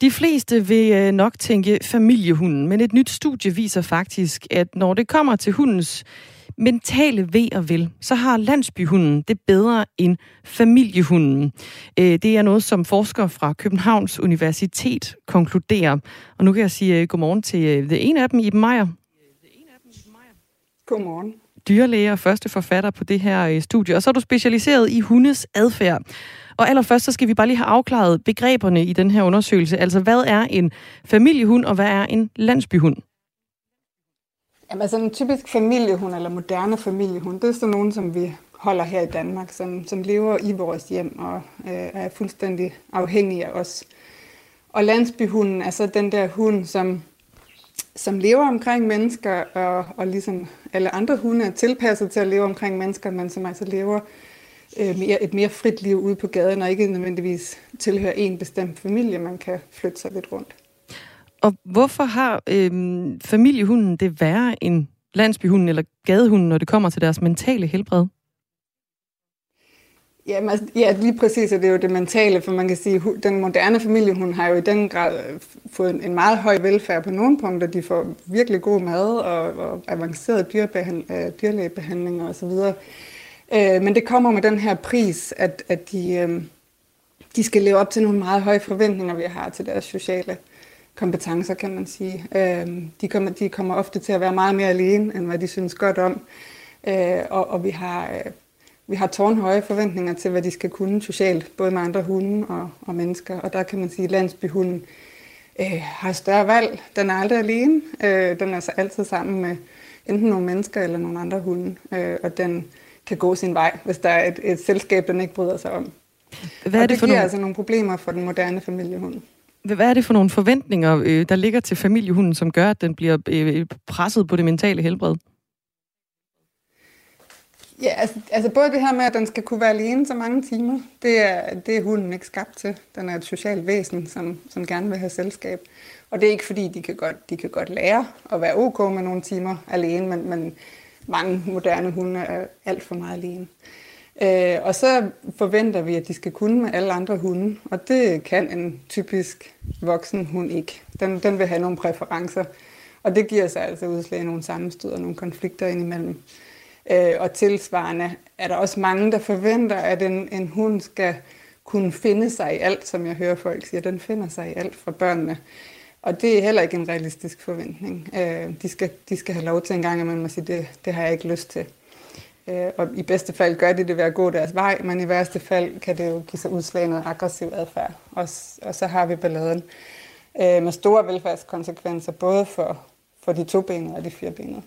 De fleste vil øh, nok tænke familiehunden, men et nyt studie viser faktisk, at når det kommer til hundens mentale ved og vel, så har landsbyhunden det bedre end familiehunden. Øh, det er noget, som forskere fra Københavns Universitet konkluderer. Og nu kan jeg sige øh, godmorgen til en af dem, Iben Meier. Godmorgen. dyrlæge og første forfatter på det her studie, og så er du specialiseret i hundes adfærd. Og allerførst så skal vi bare lige have afklaret begreberne i den her undersøgelse. Altså, hvad er en familiehund, og hvad er en landsbyhund? Jamen, altså en typisk familiehund, eller moderne familiehund, det er sådan nogen, som vi holder her i Danmark, som, som lever i vores hjem og øh, er fuldstændig afhængige af os. Og landsbyhunden er så den der hund, som, som lever omkring mennesker, og, og ligesom alle andre hunde er tilpasset til at leve omkring mennesker, men som altså lever øh, mere, et mere frit liv ude på gaden, og ikke nødvendigvis tilhører en bestemt familie, man kan flytte sig lidt rundt. Og hvorfor har øh, familiehunden det værre end landsbyhunden eller gadehunden, når det kommer til deres mentale helbred? Jamen, altså, ja, lige præcis, og det er jo det mentale, for man kan sige, at den moderne familie, hun har jo i den grad øh, fået en meget høj velfærd på nogle punkter. De får virkelig god mad og, og avanceret øh, dyrlægebehandlinger osv. Øh, men det kommer med den her pris, at, at de, øh, de skal leve op til nogle meget høje forventninger, vi har til deres sociale kompetencer, kan man sige. Øh, de, kommer, de kommer ofte til at være meget mere alene, end hvad de synes godt om. Øh, og, og vi har... Øh, vi har tårnhøje forventninger til, hvad de skal kunne socialt, både med andre hunde og, og mennesker. Og der kan man sige, at landsbyhunden øh, har større valg. Den er aldrig alene. Øh, den er så altid sammen med enten nogle mennesker eller nogle andre hunde. Øh, og den kan gå sin vej, hvis der er et, et selskab, den ikke bryder sig om. Hvad er det, det for giver nogle... altså nogle problemer for den moderne familiehund. Hvad er det for nogle forventninger, øh, der ligger til familiehunden, som gør, at den bliver øh, presset på det mentale helbred? Ja, altså, altså både det her med, at den skal kunne være alene så mange timer, det er, det er hunden ikke skabt til. Den er et socialt væsen, som, som gerne vil have selskab. Og det er ikke fordi, de kan godt, de kan godt lære at være ok med nogle timer alene, men, men mange moderne hunde er alt for meget alene. Øh, og så forventer vi, at de skal kunne med alle andre hunde, og det kan en typisk voksen hund ikke. Den, den vil have nogle præferencer, og det giver sig altså udslag i nogle sammenstød og nogle konflikter indimellem. Øh, og tilsvarende er der også mange, der forventer, at en, en hund skal kunne finde sig i alt, som jeg hører folk sige. Den finder sig i alt fra børnene. Og det er heller ikke en realistisk forventning. Øh, de, skal, de skal have lov til en gang, at man må sige, det, det har jeg ikke lyst til. Øh, og i bedste fald gør de det ved at gå deres vej, men i værste fald kan det jo give sig udslag noget aggressiv adfærd. Og, og så har vi balladen øh, med store velfærdskonsekvenser, både for, for de tobenede og de firebenede.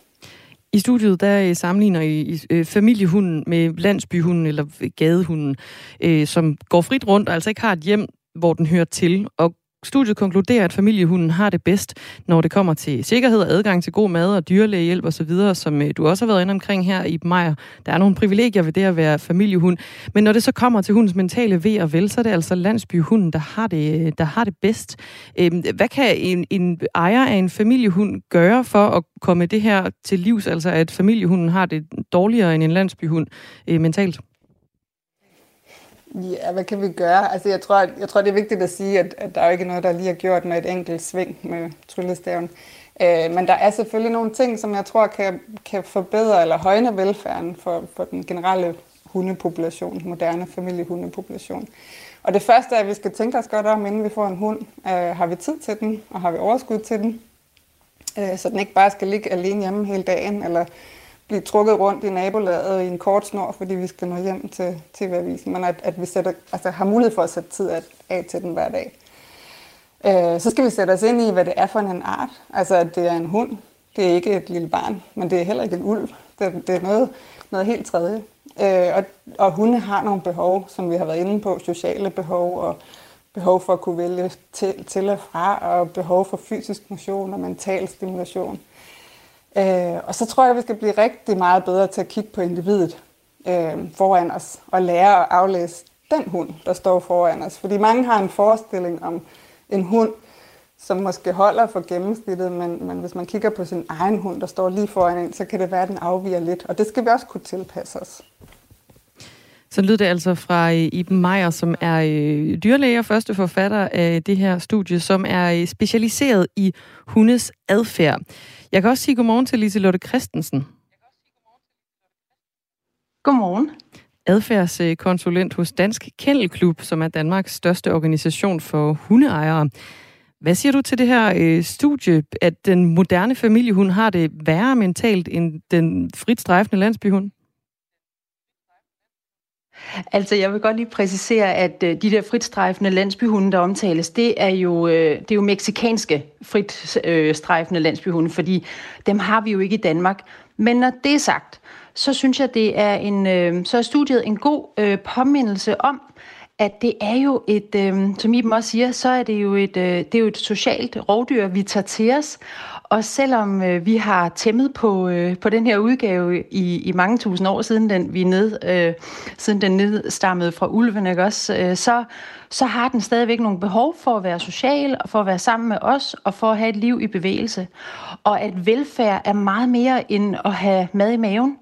I studiet der øh, sammenligner I øh, familiehunden med landsbyhunden eller gadehunden, øh, som går frit rundt og altså ikke har et hjem, hvor den hører til. Og Studiet konkluderer, at familiehunden har det bedst, når det kommer til sikkerhed og adgang til god mad og dyrlægehjælp osv., som øh, du også har været inde omkring her i Majer. Der er nogle privilegier ved det at være familiehund. Men når det så kommer til hundens mentale ved og vel, så er det altså landsbyhunden, der har det, øh, der har det bedst. Øhm, hvad kan en, en ejer af en familiehund gøre for at komme det her til livs, altså at familiehunden har det dårligere end en landsbyhund øh, mentalt? Ja, hvad kan vi gøre? Altså, jeg tror, jeg tror det er vigtigt at sige, at, at der er ikke noget, der lige er gjort med et enkelt sving med tryllestaven. Øh, men der er selvfølgelig nogle ting, som jeg tror kan, kan forbedre eller højne velfærden for, for den generelle hundepopulation, moderne familiehundepopulation. Og det første er, at vi skal tænke os godt om, inden vi får en hund. Øh, har vi tid til den, og har vi overskud til den? Øh, så den ikke bare skal ligge alene hjemme hele dagen, eller blive trukket rundt i nabolaget i en kort snor, fordi vi skal nå hjem til TV-avisen, men at, at vi sætter, altså, har mulighed for at sætte tid af til den hver dag. Øh, så skal vi sætte os ind i, hvad det er for en art. Altså, at det er en hund. Det er ikke et lille barn, men det er heller ikke en ulv. Det, det er noget, noget helt tredje. Øh, og, og hunde har nogle behov, som vi har været inde på, sociale behov og behov for at kunne vælge til, til og fra, og behov for fysisk motion og mental stimulation. Øh, og så tror jeg, at vi skal blive rigtig meget bedre til at kigge på individet øh, foran os og lære at aflæse den hund, der står foran os. Fordi mange har en forestilling om en hund, som måske holder for gennemsnittet, men, men hvis man kigger på sin egen hund, der står lige foran en, så kan det være, at den afviger lidt. Og det skal vi også kunne tilpasse os. Så lyder det altså fra øh, Iben Meier, som er øh, dyrlæge og første forfatter af det her studie, som er øh, specialiseret i hundes adfærd. Jeg kan også sige godmorgen til Lise Lotte Christensen. Godmorgen. Adfærdskonsulent hos Dansk Kennelklub, som er Danmarks største organisation for hundeejere. Hvad siger du til det her øh, studie, at den moderne familiehund har det værre mentalt end den fritstrejfende landsbyhund? Altså, jeg vil godt lige præcisere, at øh, de der fritstrejfende landsbyhunde, der omtales, det er jo, øh, det er jo meksikanske fritstrejfende landsbyhunde, fordi dem har vi jo ikke i Danmark. Men når det er sagt, så synes jeg, det er en, øh, så er studiet en god påmindelse om, at det er jo et, øh, som I også siger, så er det jo et, øh, det er jo et socialt rovdyr, vi tager til os. Og selvom øh, vi har tæmmet på, øh, på den her udgave i, i mange tusind år siden den, vi ned, øh, siden den nedstammede fra ulven, ikke også, øh, så, så har den stadigvæk nogle behov for at være social, og for at være sammen med os, og for at have et liv i bevægelse. Og at velfærd er meget mere end at have mad i maven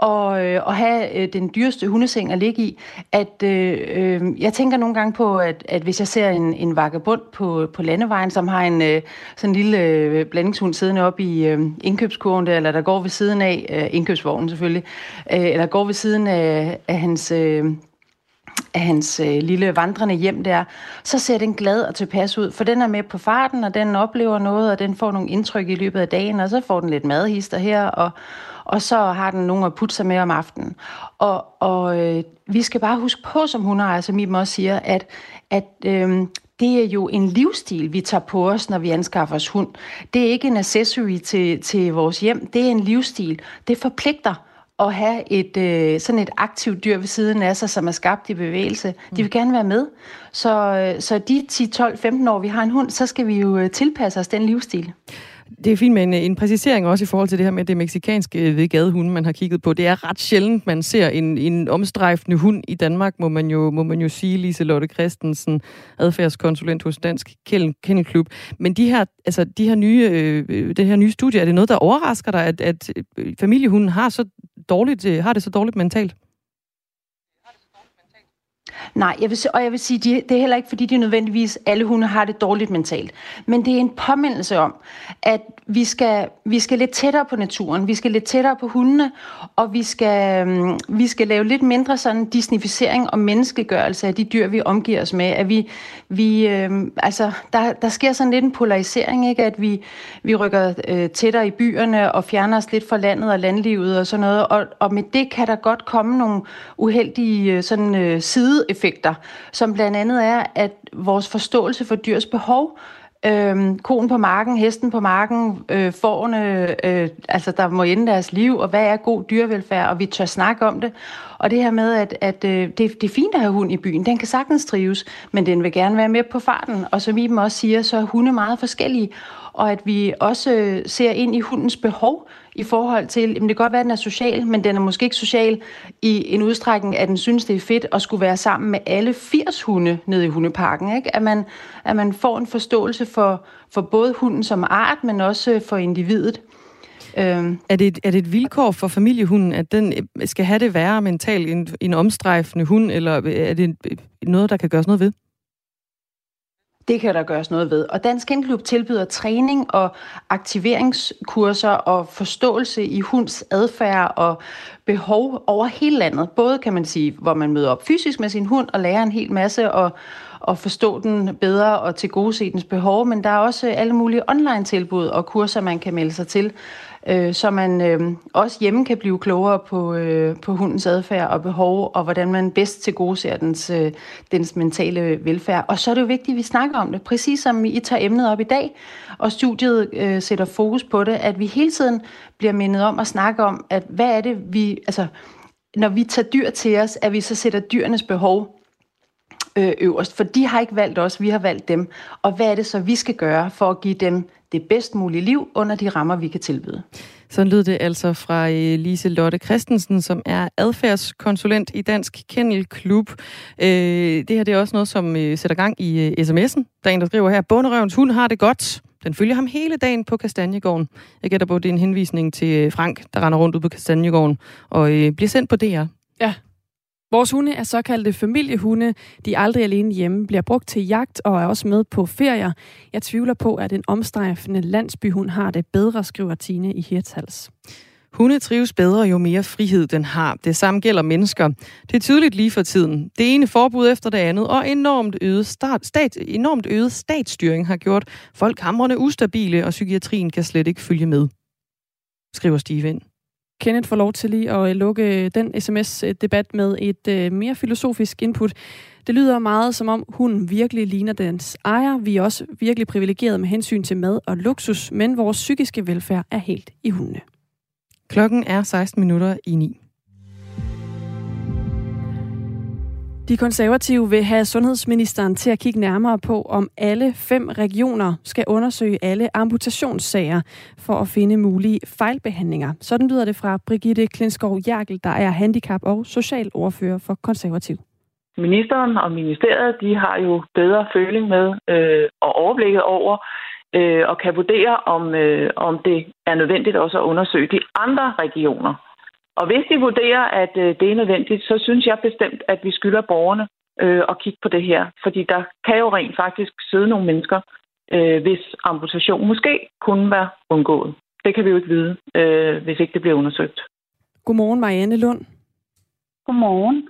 og, øh, og have øh, den dyreste hundeseng at ligge i. At, øh, øh, jeg tænker nogle gange på, at, at hvis jeg ser en, en vagabund på, på landevejen, som har en øh, sådan en lille øh, blandingshund siddende op i øh, indkøbskurven der, eller der går ved siden af, øh, indkøbsvognen selvfølgelig, øh, eller går ved siden af, af hans... Øh, af hans øh, lille vandrende hjem der, så ser den glad og tilpas ud, for den er med på farten, og den oplever noget, og den får nogle indtryk i løbet af dagen, og så får den lidt madhister her, og, og så har den nogen at putte sig med om aftenen. Og, og øh, vi skal bare huske på, som hun har, som I også siger, at, at øh, det er jo en livsstil, vi tager på os, når vi anskaffer os hund. Det er ikke en accessory til, til vores hjem, det er en livsstil. Det forpligter at have et øh, sådan et aktivt dyr ved siden af sig, som er skabt i bevægelse. De vil gerne være med. Så, øh, så de 10, 12, 15 år, vi har en hund, så skal vi jo øh, tilpasse os den livsstil. Det er fint med en, en præcisering også i forhold til det her med det meksikanske øh, ved gadehunde, man har kigget på. Det er ret sjældent, man ser en, en omstrejfende hund i Danmark, må man jo, må man jo sige, Lise Lotte Christensen, adfærdskonsulent hos Dansk Kennelklub. Men de her, altså, de her nye, øh, øh, det her nye studie, er det noget, der overrasker dig, at, at øh, familiehunden har, så dårligt, øh, har det så dårligt mentalt? Nej, jeg vil, og jeg vil sige, de, det er heller ikke, fordi de nødvendigvis alle hunde har det dårligt mentalt. Men det er en påmindelse om, at vi skal, vi skal lidt tættere på naturen, vi skal lidt tættere på hundene, og vi skal, mm, vi skal lave lidt mindre sådan disnificering og menneskegørelse af de dyr, vi omgiver os med. At vi, vi, øh, altså, der, der sker sådan lidt en polarisering, ikke? at vi, vi rykker øh, tættere i byerne og fjerner os lidt fra landet og landlivet og sådan noget. Og, og med det kan der godt komme nogle uheldige øh, sådan, øh, side effekter, som blandt andet er, at vores forståelse for dyrs behov Øhm, konen på marken, hesten på marken, øh, forne, øh, altså der må ende deres liv, og hvad er god dyrevelfærd, og vi tør snakke om det. Og det her med, at, at øh, det, det er fint at have hund i byen, den kan sagtens trives, men den vil gerne være med på farten. Og som Iben også siger, så er hunde meget forskellige, og at vi også øh, ser ind i hundens behov i forhold til, jamen det kan godt være, at den er social, men den er måske ikke social i en udstrækning, at den synes, det er fedt at skulle være sammen med alle 80 hunde nede i hundeparken. Ikke? At, man, at man får en forståelse for, for både hunden som art, men også for individet. Øhm. Er, det et, er det et vilkår for familiehunden, at den øh, skal have det værre mentalt end en omstrejfende hund, eller øh, er det øh, noget, der kan gøres noget ved? Det kan der gøres noget ved. Og Dansk Indklub tilbyder træning og aktiveringskurser og forståelse i hunds adfærd og behov over hele landet. Både kan man sige, hvor man møder op fysisk med sin hund og lærer en hel masse og, og forstå den bedre og til gode se dens behov, men der er også alle mulige online tilbud og kurser, man kan melde sig til, øh, så man øh, også hjemme kan blive klogere på, øh, på hundens adfærd og behov, og hvordan man bedst til gode ser dens, øh, dens mentale velfærd. Og så er det jo vigtigt, at vi snakker om det, præcis som I tager emnet op i dag, og studiet øh, sætter fokus på det, at vi hele tiden bliver mindet om at snakke om, at hvad er det, vi, altså, når vi tager dyr til os, at vi så sætter dyrenes behov øh, øverst, for de har ikke valgt os, vi har valgt dem. Og hvad er det så, vi skal gøre for at give dem det bedst mulige liv under de rammer, vi kan tilbyde? Sådan lød det altså fra øh, Lise Lotte Christensen, som er adfærdskonsulent i Dansk Kennel Klub. Øh, det her det er også noget, som øh, sætter gang i sms'en. Der er en, der skriver her, Bonderøvens hund har det godt. Den følger ham hele dagen på Kastanjegården. Jeg gætter på, at det er en henvisning til Frank, der render rundt ud på Kastanjegården og bliver sendt på DR. Ja, Vores hunde er såkaldte familiehunde. De er aldrig alene hjemme, bliver brugt til jagt og er også med på ferier. Jeg tvivler på, at en omstrejfende landsbyhund har det bedre, skriver Tine i Hirtals. Hunde trives bedre, jo mere frihed den har. Det samme gælder mennesker. Det er tydeligt lige for tiden. Det ene forbud efter det andet, og enormt øget, start, stat, enormt øget statsstyring har gjort folk hamrende ustabile, og psykiatrien kan slet ikke følge med, skriver Steven. Kenneth får lov til lige at øh, lukke øh, den sms-debat øh, med et mere filosofisk input. Det lyder meget som om hunden virkelig ligner dens ejer. Vi er også virkelig privilegeret med hensyn til mad og luksus, men vores psykiske velfærd er helt i hundene. Klokken er 16 minutter i 9. De konservative vil have sundhedsministeren til at kigge nærmere på, om alle fem regioner skal undersøge alle amputationssager for at finde mulige fejlbehandlinger. Sådan lyder det fra Brigitte Klinskov Jærkel, der er handicap- og socialordfører for konservativ. Ministeren og ministeriet, de har jo bedre føling med øh, og overblikket over, øh, og kan vurdere, om, øh, om det er nødvendigt også at undersøge de andre regioner. Og hvis de vurderer, at øh, det er nødvendigt, så synes jeg bestemt, at vi skylder borgerne øh, at kigge på det her. Fordi der kan jo rent faktisk sidde nogle mennesker, øh, hvis amputation måske kunne være undgået. Det kan vi jo ikke vide, øh, hvis ikke det bliver undersøgt. Godmorgen, Marianne Lund. Godmorgen.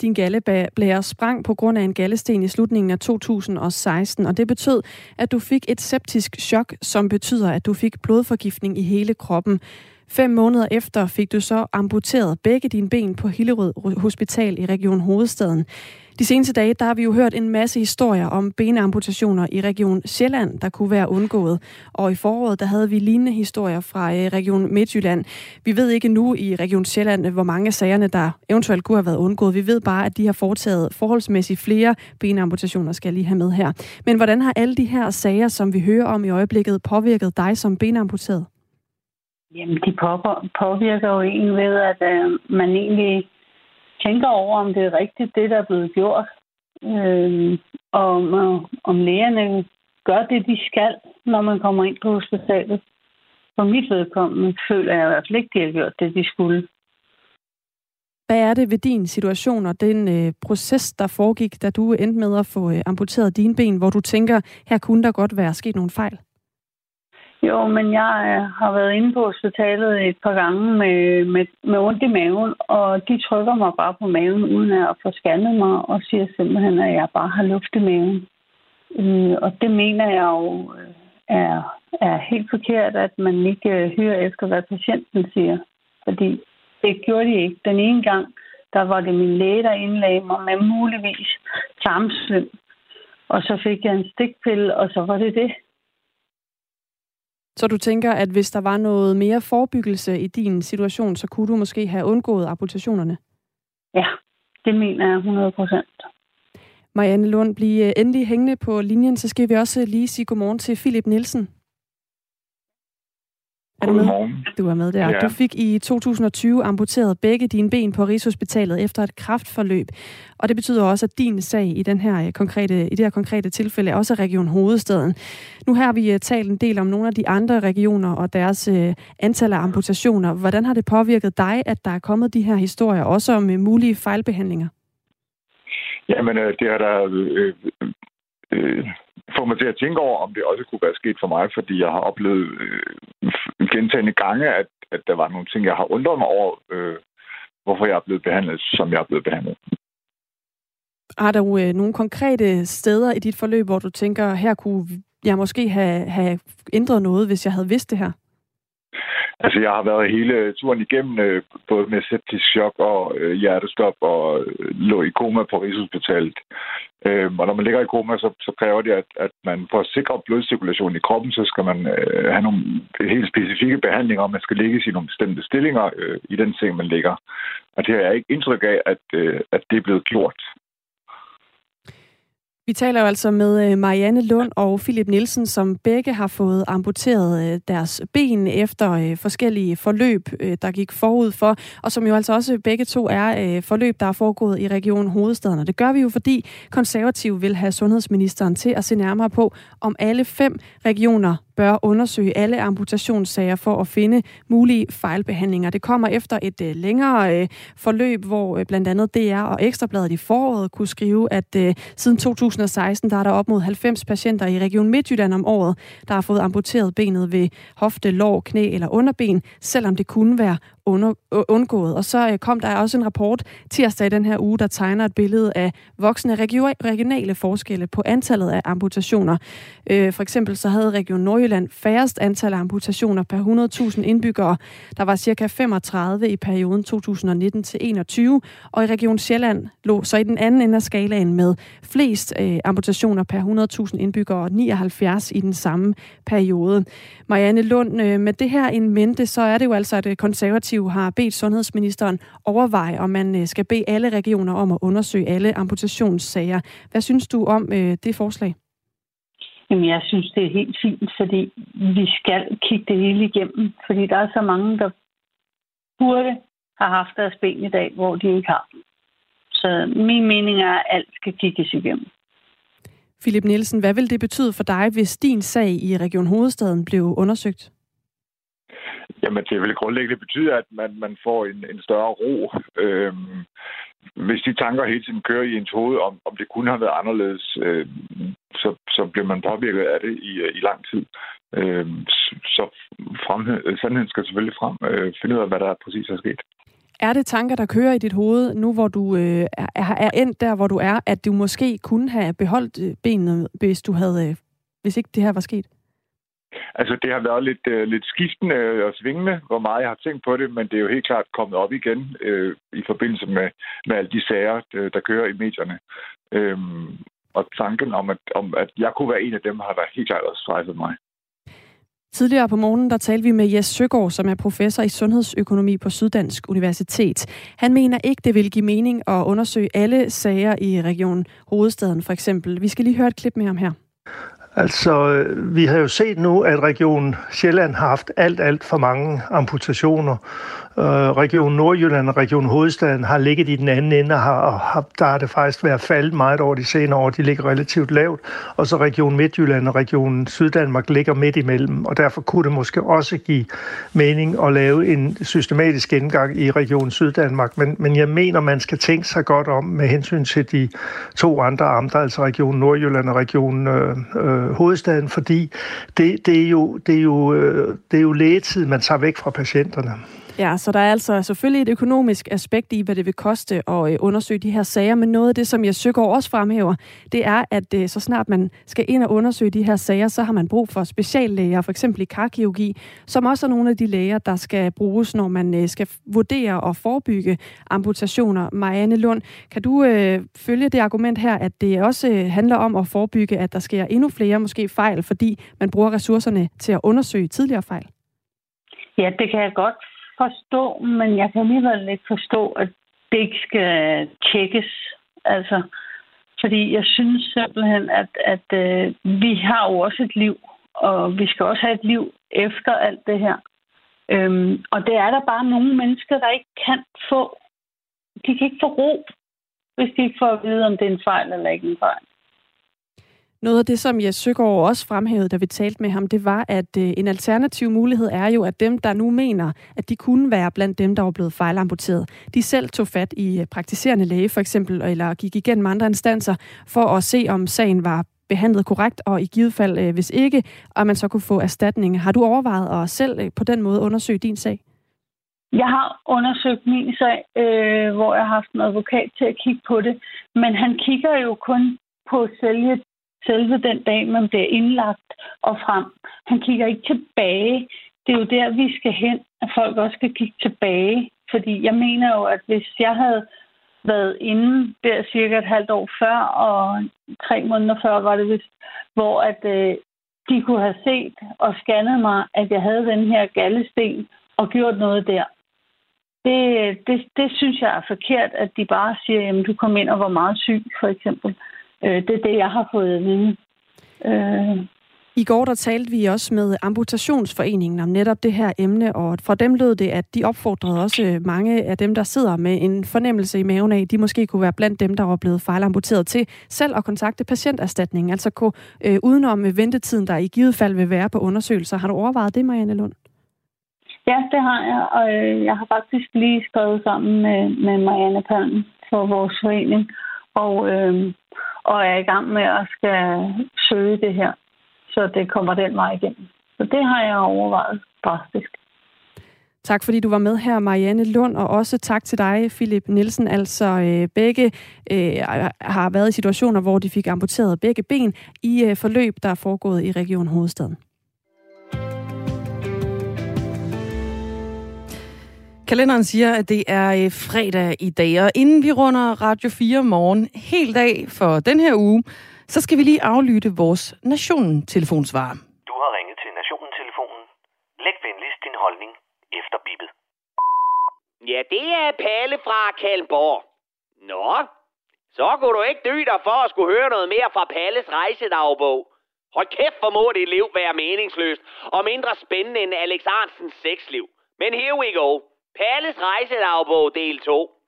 Din galleblære sprang på grund af en gallesten i slutningen af 2016, og det betød, at du fik et septisk chok, som betyder, at du fik blodforgiftning i hele kroppen. Fem måneder efter fik du så amputeret begge dine ben på Hillerød Hospital i Region Hovedstaden. De seneste dage, der har vi jo hørt en masse historier om benamputationer i Region Sjælland, der kunne være undgået. Og i foråret, der havde vi lignende historier fra øh, Region Midtjylland. Vi ved ikke nu i Region Sjælland, hvor mange af sagerne, der eventuelt kunne have været undgået. Vi ved bare, at de har foretaget forholdsmæssigt flere benamputationer, skal jeg lige have med her. Men hvordan har alle de her sager, som vi hører om i øjeblikket, påvirket dig som benamputeret? Jamen, de påvirker jo en ved, at øh, man egentlig tænker over, om det er rigtigt, det der er blevet gjort. Øh, og om, om lægerne gør det, de skal, når man kommer ind på hospitalet. For mit vedkommende føler jeg i hvert fald ikke, de har gjort det, de skulle. Hvad er det ved din situation og den øh, proces, der foregik, da du endte med at få øh, amputeret dine ben, hvor du tænker, her kunne der godt være sket nogle fejl? Jo, men jeg øh, har været inde på hospitalet et par gange med, med, med ondt i maven, og de trykker mig bare på maven, uden at få scannet mig, og siger simpelthen, at jeg bare har luft i maven. Øh, og det mener jeg jo øh, er, er helt forkert, at man ikke øh, hører efter, hvad patienten siger. Fordi det gjorde de ikke. Den ene gang, der var det min læge, der indlagde mig med muligvis tarmsvøm. Og så fik jeg en stikpille, og så var det det. Så du tænker, at hvis der var noget mere forebyggelse i din situation, så kunne du måske have undgået amputationerne? Ja, det mener jeg 100 procent. Marianne Lund, bliv øh, endelig hængende på linjen, så skal vi også lige sige godmorgen til Philip Nielsen. Er du med? Du er med der. Ja. Du fik i 2020 amputeret begge dine ben på Rigshospitalet efter et kraftforløb. Og det betyder også, at din sag i, den her øh, konkrete, i det her konkrete tilfælde er også Region Hovedstaden. Nu har vi øh, talt en del om nogle af de andre regioner og deres uh, antal af amputationer. Hvordan har det påvirket dig, at der er kommet de her historier, også om mulige fejlbehandlinger? Jamen, det har der øh, øh, får mig til at tænke over, om det også kunne være sket for mig, fordi jeg har oplevet øh, gentagende gange, at, at der var nogle ting, jeg har undret mig over, øh, hvorfor jeg er blevet behandlet, som jeg er blevet behandlet. Har du øh, nogle konkrete steder i dit forløb, hvor du tænker, her kunne jeg måske have, have ændret noget, hvis jeg havde vidst det her? Altså, jeg har været hele turen igennem, øh, både med septisk chok og øh, hjertestop, og øh, lå i koma på Rigshospitalet. Øh, og når man ligger i koma, så, så kræver det, at, at man for at sikre blodcirkulation i kroppen, så skal man øh, have nogle helt specifikke behandlinger, og man skal ligge i nogle bestemte stillinger øh, i den seng, man ligger. Og det har jeg ikke indtryk af, at, øh, at det er blevet gjort. Vi taler jo altså med øh, Marianne Lund og Philip Nielsen, som begge har fået amputeret øh, deres ben efter øh, forskellige forløb, der gik forud for, og som jo altså også begge to er forløb, der er foregået i Region Hovedstaden. Og det gør vi jo, fordi konservative vil have sundhedsministeren til at se nærmere på, om alle fem regioner bør undersøge alle amputationssager for at finde mulige fejlbehandlinger. Det kommer efter et øh, længere øh, forløb, hvor øh, blandt andet DR og Ekstrabladet i foråret kunne skrive, at øh, siden 2016 der er der op mod 90 patienter i Region Midtjylland om året, der har fået amputeret benet ved hofte, lår, knæ eller underben, selvom det kunne være under, undgået. Og så øh, kom der også en rapport tirsdag i den her uge, der tegner et billede af voksne regionale forskelle på antallet af amputationer. Øh, for eksempel så havde Region Nordjylland færrest antal af amputationer per 100.000 indbyggere. Der var cirka 35 i perioden 2019 til 21, og i Region Sjælland lå så i den anden ende af skalaen med flest øh, amputationer per 100.000 indbyggere, 79 i den samme periode. Marianne Lund, med det her en mente, så er det jo altså, et konservativt konservativ har bedt sundhedsministeren overveje, om man øh, skal bede alle regioner om at undersøge alle amputationssager. Hvad synes du om øh, det forslag? Jamen, jeg synes, det er helt fint, fordi vi skal kigge det hele igennem, fordi der er så mange, der burde have haft deres ben i dag, hvor de ikke har. Så min mening er, at alt skal kigges igennem. Philip Nielsen, hvad vil det betyde for dig, hvis din sag i Region Hovedstaden blev undersøgt? Jamen, det vil grundlæggende betyde, at man, man får en, en større ro. Øhm, hvis de tanker hele tiden kører i ens hoved, om, om det kunne have været anderledes, øh, så, så bliver man påvirket af det i, øh, i lang tid. Øh, så frem, sandheden skal selvfølgelig frem. Øh, finde ud af, hvad der præcis er sket. Er det tanker, der kører i dit hoved, nu hvor du øh, er, er endt der, hvor du er, at du måske kunne have beholdt øh, benene, hvis du havde, øh, hvis ikke det her var sket? Altså, det har været lidt, øh, lidt skiftende og svingende, hvor meget jeg har tænkt på det, men det er jo helt klart kommet op igen øh, i forbindelse med, med alle de sager, øh, der kører i medierne. Øhm, og tanken om at, om, at jeg kunne være en af dem, har da helt klart også strejfet mig. Tidligere på morgenen, der talte vi med Jes Søgaard, som er professor i sundhedsøkonomi på Syddansk Universitet. Han mener ikke, det vil give mening at undersøge alle sager i Region Hovedstaden for eksempel. Vi skal lige høre et klip med ham her. Altså, øh, vi har jo set nu, at Region Sjælland har haft alt, alt for mange amputationer. Øh, Region Nordjylland og Region Hovedstaden har ligget i den anden ende, og har, har, der har det faktisk været faldet meget over de senere år. De ligger relativt lavt. Og så Region Midtjylland og Region Syddanmark ligger midt imellem, og derfor kunne det måske også give mening at lave en systematisk gennemgang i Region Syddanmark. Men, men jeg mener, man skal tænke sig godt om med hensyn til de to andre amter, altså Region Nordjylland og Region øh, øh, Hovedstaden, fordi det, det, er jo, det, er jo, øh, det er jo lægetid, man tager væk fra patienterne. Ja, så der er altså selvfølgelig et økonomisk aspekt i, hvad det vil koste at øh, undersøge de her sager, men noget af det, som jeg Søgaard også fremhæver, det er, at øh, så snart man skal ind og undersøge de her sager, så har man brug for speciallæger, for eksempel i karkirurgi, som også er nogle af de læger, der skal bruges, når man øh, skal vurdere og forebygge amputationer. Marianne Lund, kan du øh, følge det argument her, at det også handler om at forebygge, at der sker endnu flere måske fejl, fordi man bruger ressourcerne til at undersøge tidligere fejl? Ja, det kan jeg godt forstå, men jeg kan alligevel ikke forstå, at det ikke skal tjekkes. Altså, fordi jeg synes simpelthen, at, at øh, vi har jo også et liv, og vi skal også have et liv efter alt det her. Øhm, og det er der bare nogle mennesker, der ikke kan få. De kan ikke få ro, hvis de ikke får at vide, om det er en fejl eller ikke en fejl. Noget af det, som jeg Søgaard også fremhævede, da vi talte med ham, det var, at øh, en alternativ mulighed er jo, at dem, der nu mener, at de kunne være blandt dem, der var blevet fejlamputeret, de selv tog fat i øh, praktiserende læge for eksempel, eller gik igennem andre instanser, for at se, om sagen var behandlet korrekt, og i givet fald, øh, hvis ikke, og man så kunne få erstatning. Har du overvejet at selv på den måde undersøge din sag? Jeg har undersøgt min sag, øh, hvor jeg har haft en advokat til at kigge på det, men han kigger jo kun på selve selve den dag, man bliver indlagt og frem. Han kigger ikke tilbage. Det er jo der, vi skal hen, at folk også skal kigge tilbage. Fordi jeg mener jo, at hvis jeg havde været inde der cirka et halvt år før, og tre måneder før var det vist, hvor at øh, de kunne have set og scannet mig, at jeg havde den her gallesten og gjort noget der. Det, øh, det, det synes jeg er forkert, at de bare siger, at du kom ind og var meget syg, for eksempel. Øh, det er det, jeg har fået at vide. Øh, I går der talte vi også med Amputationsforeningen om netop det her emne, og fra dem lød det, at de opfordrede også mange af dem, der sidder med en fornemmelse i maven af, de måske kunne være blandt dem, der var blevet fejlamputeret til selv at kontakte patienterstatningen, altså gå øh, udenom ventetiden, der i givet fald vil være på undersøgelser. Har du overvejet det, Marianne Lund? Ja, det har jeg, og øh, jeg har faktisk lige skrevet sammen med, med Marianne Palm for vores forening, og, øh, og er i gang med at skal søge det her så det kommer den vej igennem. Så det har jeg overvejet drastisk. Tak fordi du var med her, Marianne Lund, og også tak til dig, Philip Nielsen. Altså øh, begge øh, har været i situationer, hvor de fik amputeret begge ben i øh, forløb, der er foregået i Region Hovedstaden. Kalenderen siger, at det er øh, fredag i dag, og inden vi runder Radio 4 morgen helt dag for den her uge, så skal vi lige aflytte vores Nationen-telefonsvar. Du har ringet til Nationen-telefonen. Læg venligst din holdning efter bippet. Ja, det er Palle fra Kalmborg. Nå, så kunne du ikke dø dig for at skulle høre noget mere fra Palles rejsedagbog. Hold kæft, for må dit liv være meningsløst og mindre spændende end Alex Arnsens sexliv. Men here we go. Palles rejsedagbog del 2.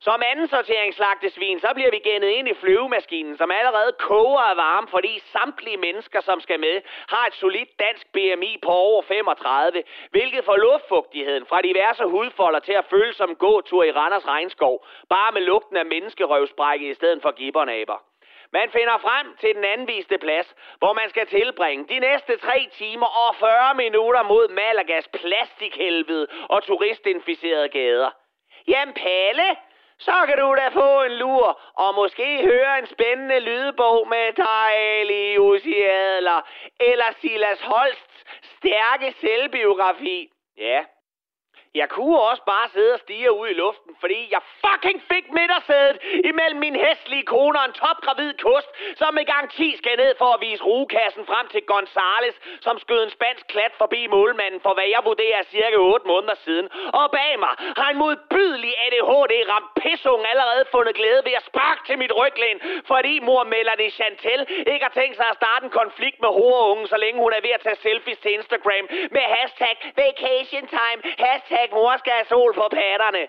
Som anden sorteringsslagtesvin, så bliver vi gennet ind i flyvemaskinen, som allerede koger af varme, fordi samtlige mennesker, som skal med, har et solidt dansk BMI på over 35, hvilket får luftfugtigheden fra diverse hudfolder til at føles som gåtur i Randers regnskov, bare med lugten af menneskerøvsbrække i stedet for gibbernaber. Man finder frem til den anviste plads, hvor man skal tilbringe de næste 3 timer og 40 minutter mod Malagas plastikhelvede og turistinficerede gader. Jamen Palle, så kan du da få en lur og måske høre en spændende lydbog med dejlige Jussi Adler eller Silas Holsts stærke selvbiografi. Ja, jeg kunne også bare sidde og stige ud i luften, fordi jeg fucking fik middagssædet imellem min hestlige kone og en topgravid kost, som med garanti skal ned for at vise rugekassen frem til Gonzales, som skød en spansk klat forbi målmanden for hvad jeg vurderer cirka 8 måneder siden. Og bag mig har en modbydelig ADHD ramt pissung allerede fundet glæde ved at sparke til mit ryglæn, fordi mor Melanie Chantel ikke har tænkt sig at starte en konflikt med hovedungen, så længe hun er ved at tage selfies til Instagram med hashtag vacation time, hashtag ikke mor skal have sol på patterne.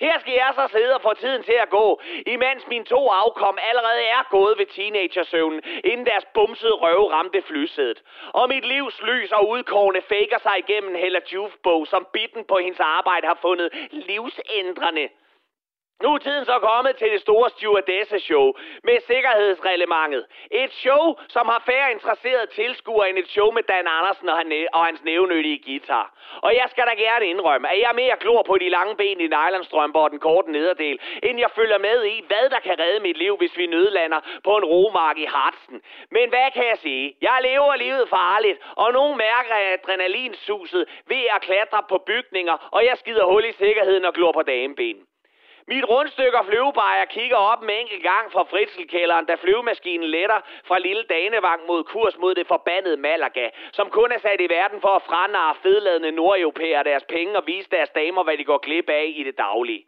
Her skal jeg så sidde og få tiden til at gå, imens mine to afkom allerede er gået ved teenagersøvnen, inden deres bumsede røve ramte flysædet. Og mit livs lys og udkårende faker sig igennem Hella Juf-bog, som bitten på hendes arbejde har fundet livsændrende. Nu er tiden så kommet til det store stewardesse-show med sikkerhedsreglementet. Et show, som har færre interesserede tilskuere end et show med Dan Andersen og, og hans nævnyttige guitar. Og jeg skal da gerne indrømme, at jeg er mere klor på de lange ben i nylonstrømper og den korte nederdel, end jeg følger med i, hvad der kan redde mit liv, hvis vi nødlander på en romark i Hartsen. Men hvad kan jeg sige? Jeg lever livet farligt, og nogen mærker adrenalinsuset ved at klatre på bygninger, og jeg skider hul i sikkerheden og glor på dameben. Mit rundstykke og flyvebajer kigger op en enkelt gang fra fritselkælderen, da flyvemaskinen letter fra lille Danevang mod kurs mod det forbandede Malaga, som kun er sat i verden for at franare fedladende nordeuropæere deres penge og vise deres damer, hvad de går glip af i det daglige.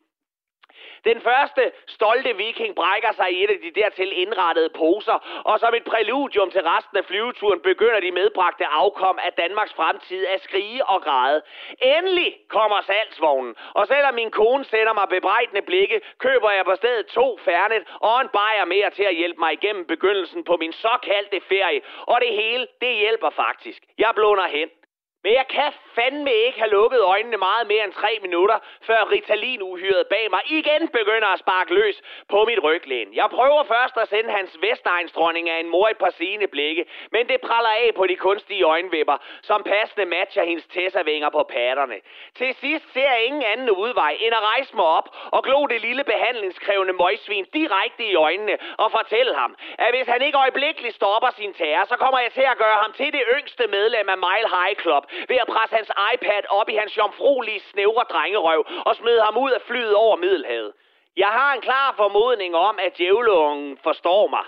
Den første stolte viking brækker sig i et af de dertil indrettede poser, og som et præludium til resten af flyveturen begynder de medbragte afkom af Danmarks fremtid at skrige og græde. Endelig kommer salgsvognen, og selvom min kone sender mig bebrejdende blikke, køber jeg på stedet to færnet og en bajer mere til at hjælpe mig igennem begyndelsen på min såkaldte ferie. Og det hele, det hjælper faktisk. Jeg blunder hen. Men jeg kan fandme ikke have lukket øjnene meget mere end tre minutter, før Ritalin uhyret bag mig igen begynder at sparke løs på mit ryglæn. Jeg prøver først at sende hans vestegnsdronning af en mor et par sine blikke, men det praller af på de kunstige øjenvipper, som passende matcher hendes tessavinger på patterne. Til sidst ser jeg ingen anden udvej end at rejse mig op og glo det lille behandlingskrævende møgsvin direkte i øjnene og fortælle ham, at hvis han ikke øjeblikkeligt stopper sin terror, så kommer jeg til at gøre ham til det yngste medlem af Mile High Club ved at presse hans iPad op i hans jomfruelige snævre drengerøv og smide ham ud af flyet over Middelhavet. Jeg har en klar formodning om, at djævleungen forstår mig.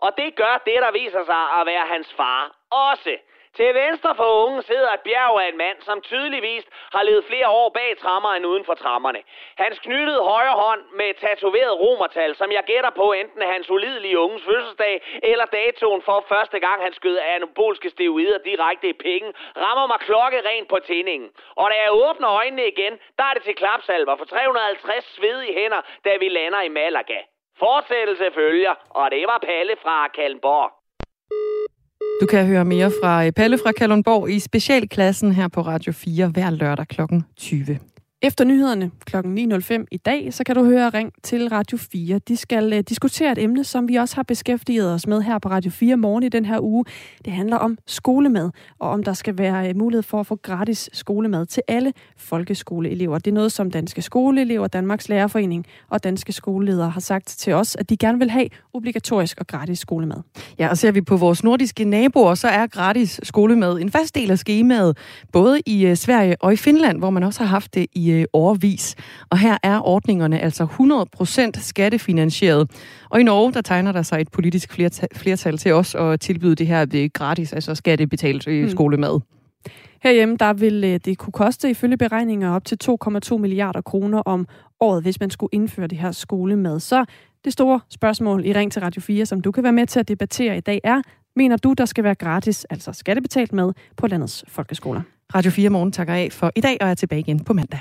Og det gør det, der viser sig at være hans far. Også til venstre for ungen sidder et bjerg af en mand, som tydeligvis har levet flere år bag trammer end uden for trammerne. Hans knyttede højre hånd med et tatoveret romertal, som jeg gætter på enten hans ulidelige unges fødselsdag eller datoen for første gang han skød anabolske steroider direkte i pikken, rammer mig klokke rent på tændingen. Og da jeg åbner øjnene igen, der er det til klapsalver for 350 svedige hænder, da vi lander i Malaga. Fortsættelse følger, og det var Palle fra Kalmborg. Du kan høre mere fra øh, Palle fra Kalundborg i specialklassen her på Radio 4 hver lørdag kl. 20. Efter nyhederne kl. 9.05 i dag, så kan du høre Ring til Radio 4. De skal uh, diskutere et emne, som vi også har beskæftiget os med her på Radio 4 morgen i den her uge. Det handler om skolemad, og om der skal være uh, mulighed for at få gratis skolemad til alle folkeskoleelever. Det er noget, som Danske Skoleelever, Danmarks Lærerforening og Danske Skoleledere har sagt til os, at de gerne vil have obligatorisk og gratis skolemad. Ja, og ser vi på vores nordiske naboer, så er gratis skolemad en fast del af skemaet, både i uh, Sverige og i Finland, hvor man også har haft det i øh, årvis. Og her er ordningerne altså 100% skattefinansieret. Og i Norge, der tegner der sig et politisk flertal, til os at tilbyde det her ved gratis, altså skattebetalt øh, skolemad. Herhjemme, der vil øh, det kunne koste ifølge beregninger op til 2,2 milliarder kroner om året, hvis man skulle indføre det her skolemad. Så det store spørgsmål i Ring til Radio 4, som du kan være med til at debattere i dag, er, mener du, der skal være gratis, altså skattebetalt med, på landets folkeskoler? Radio 4 Morgen takker af for i dag og er tilbage igen på mandag.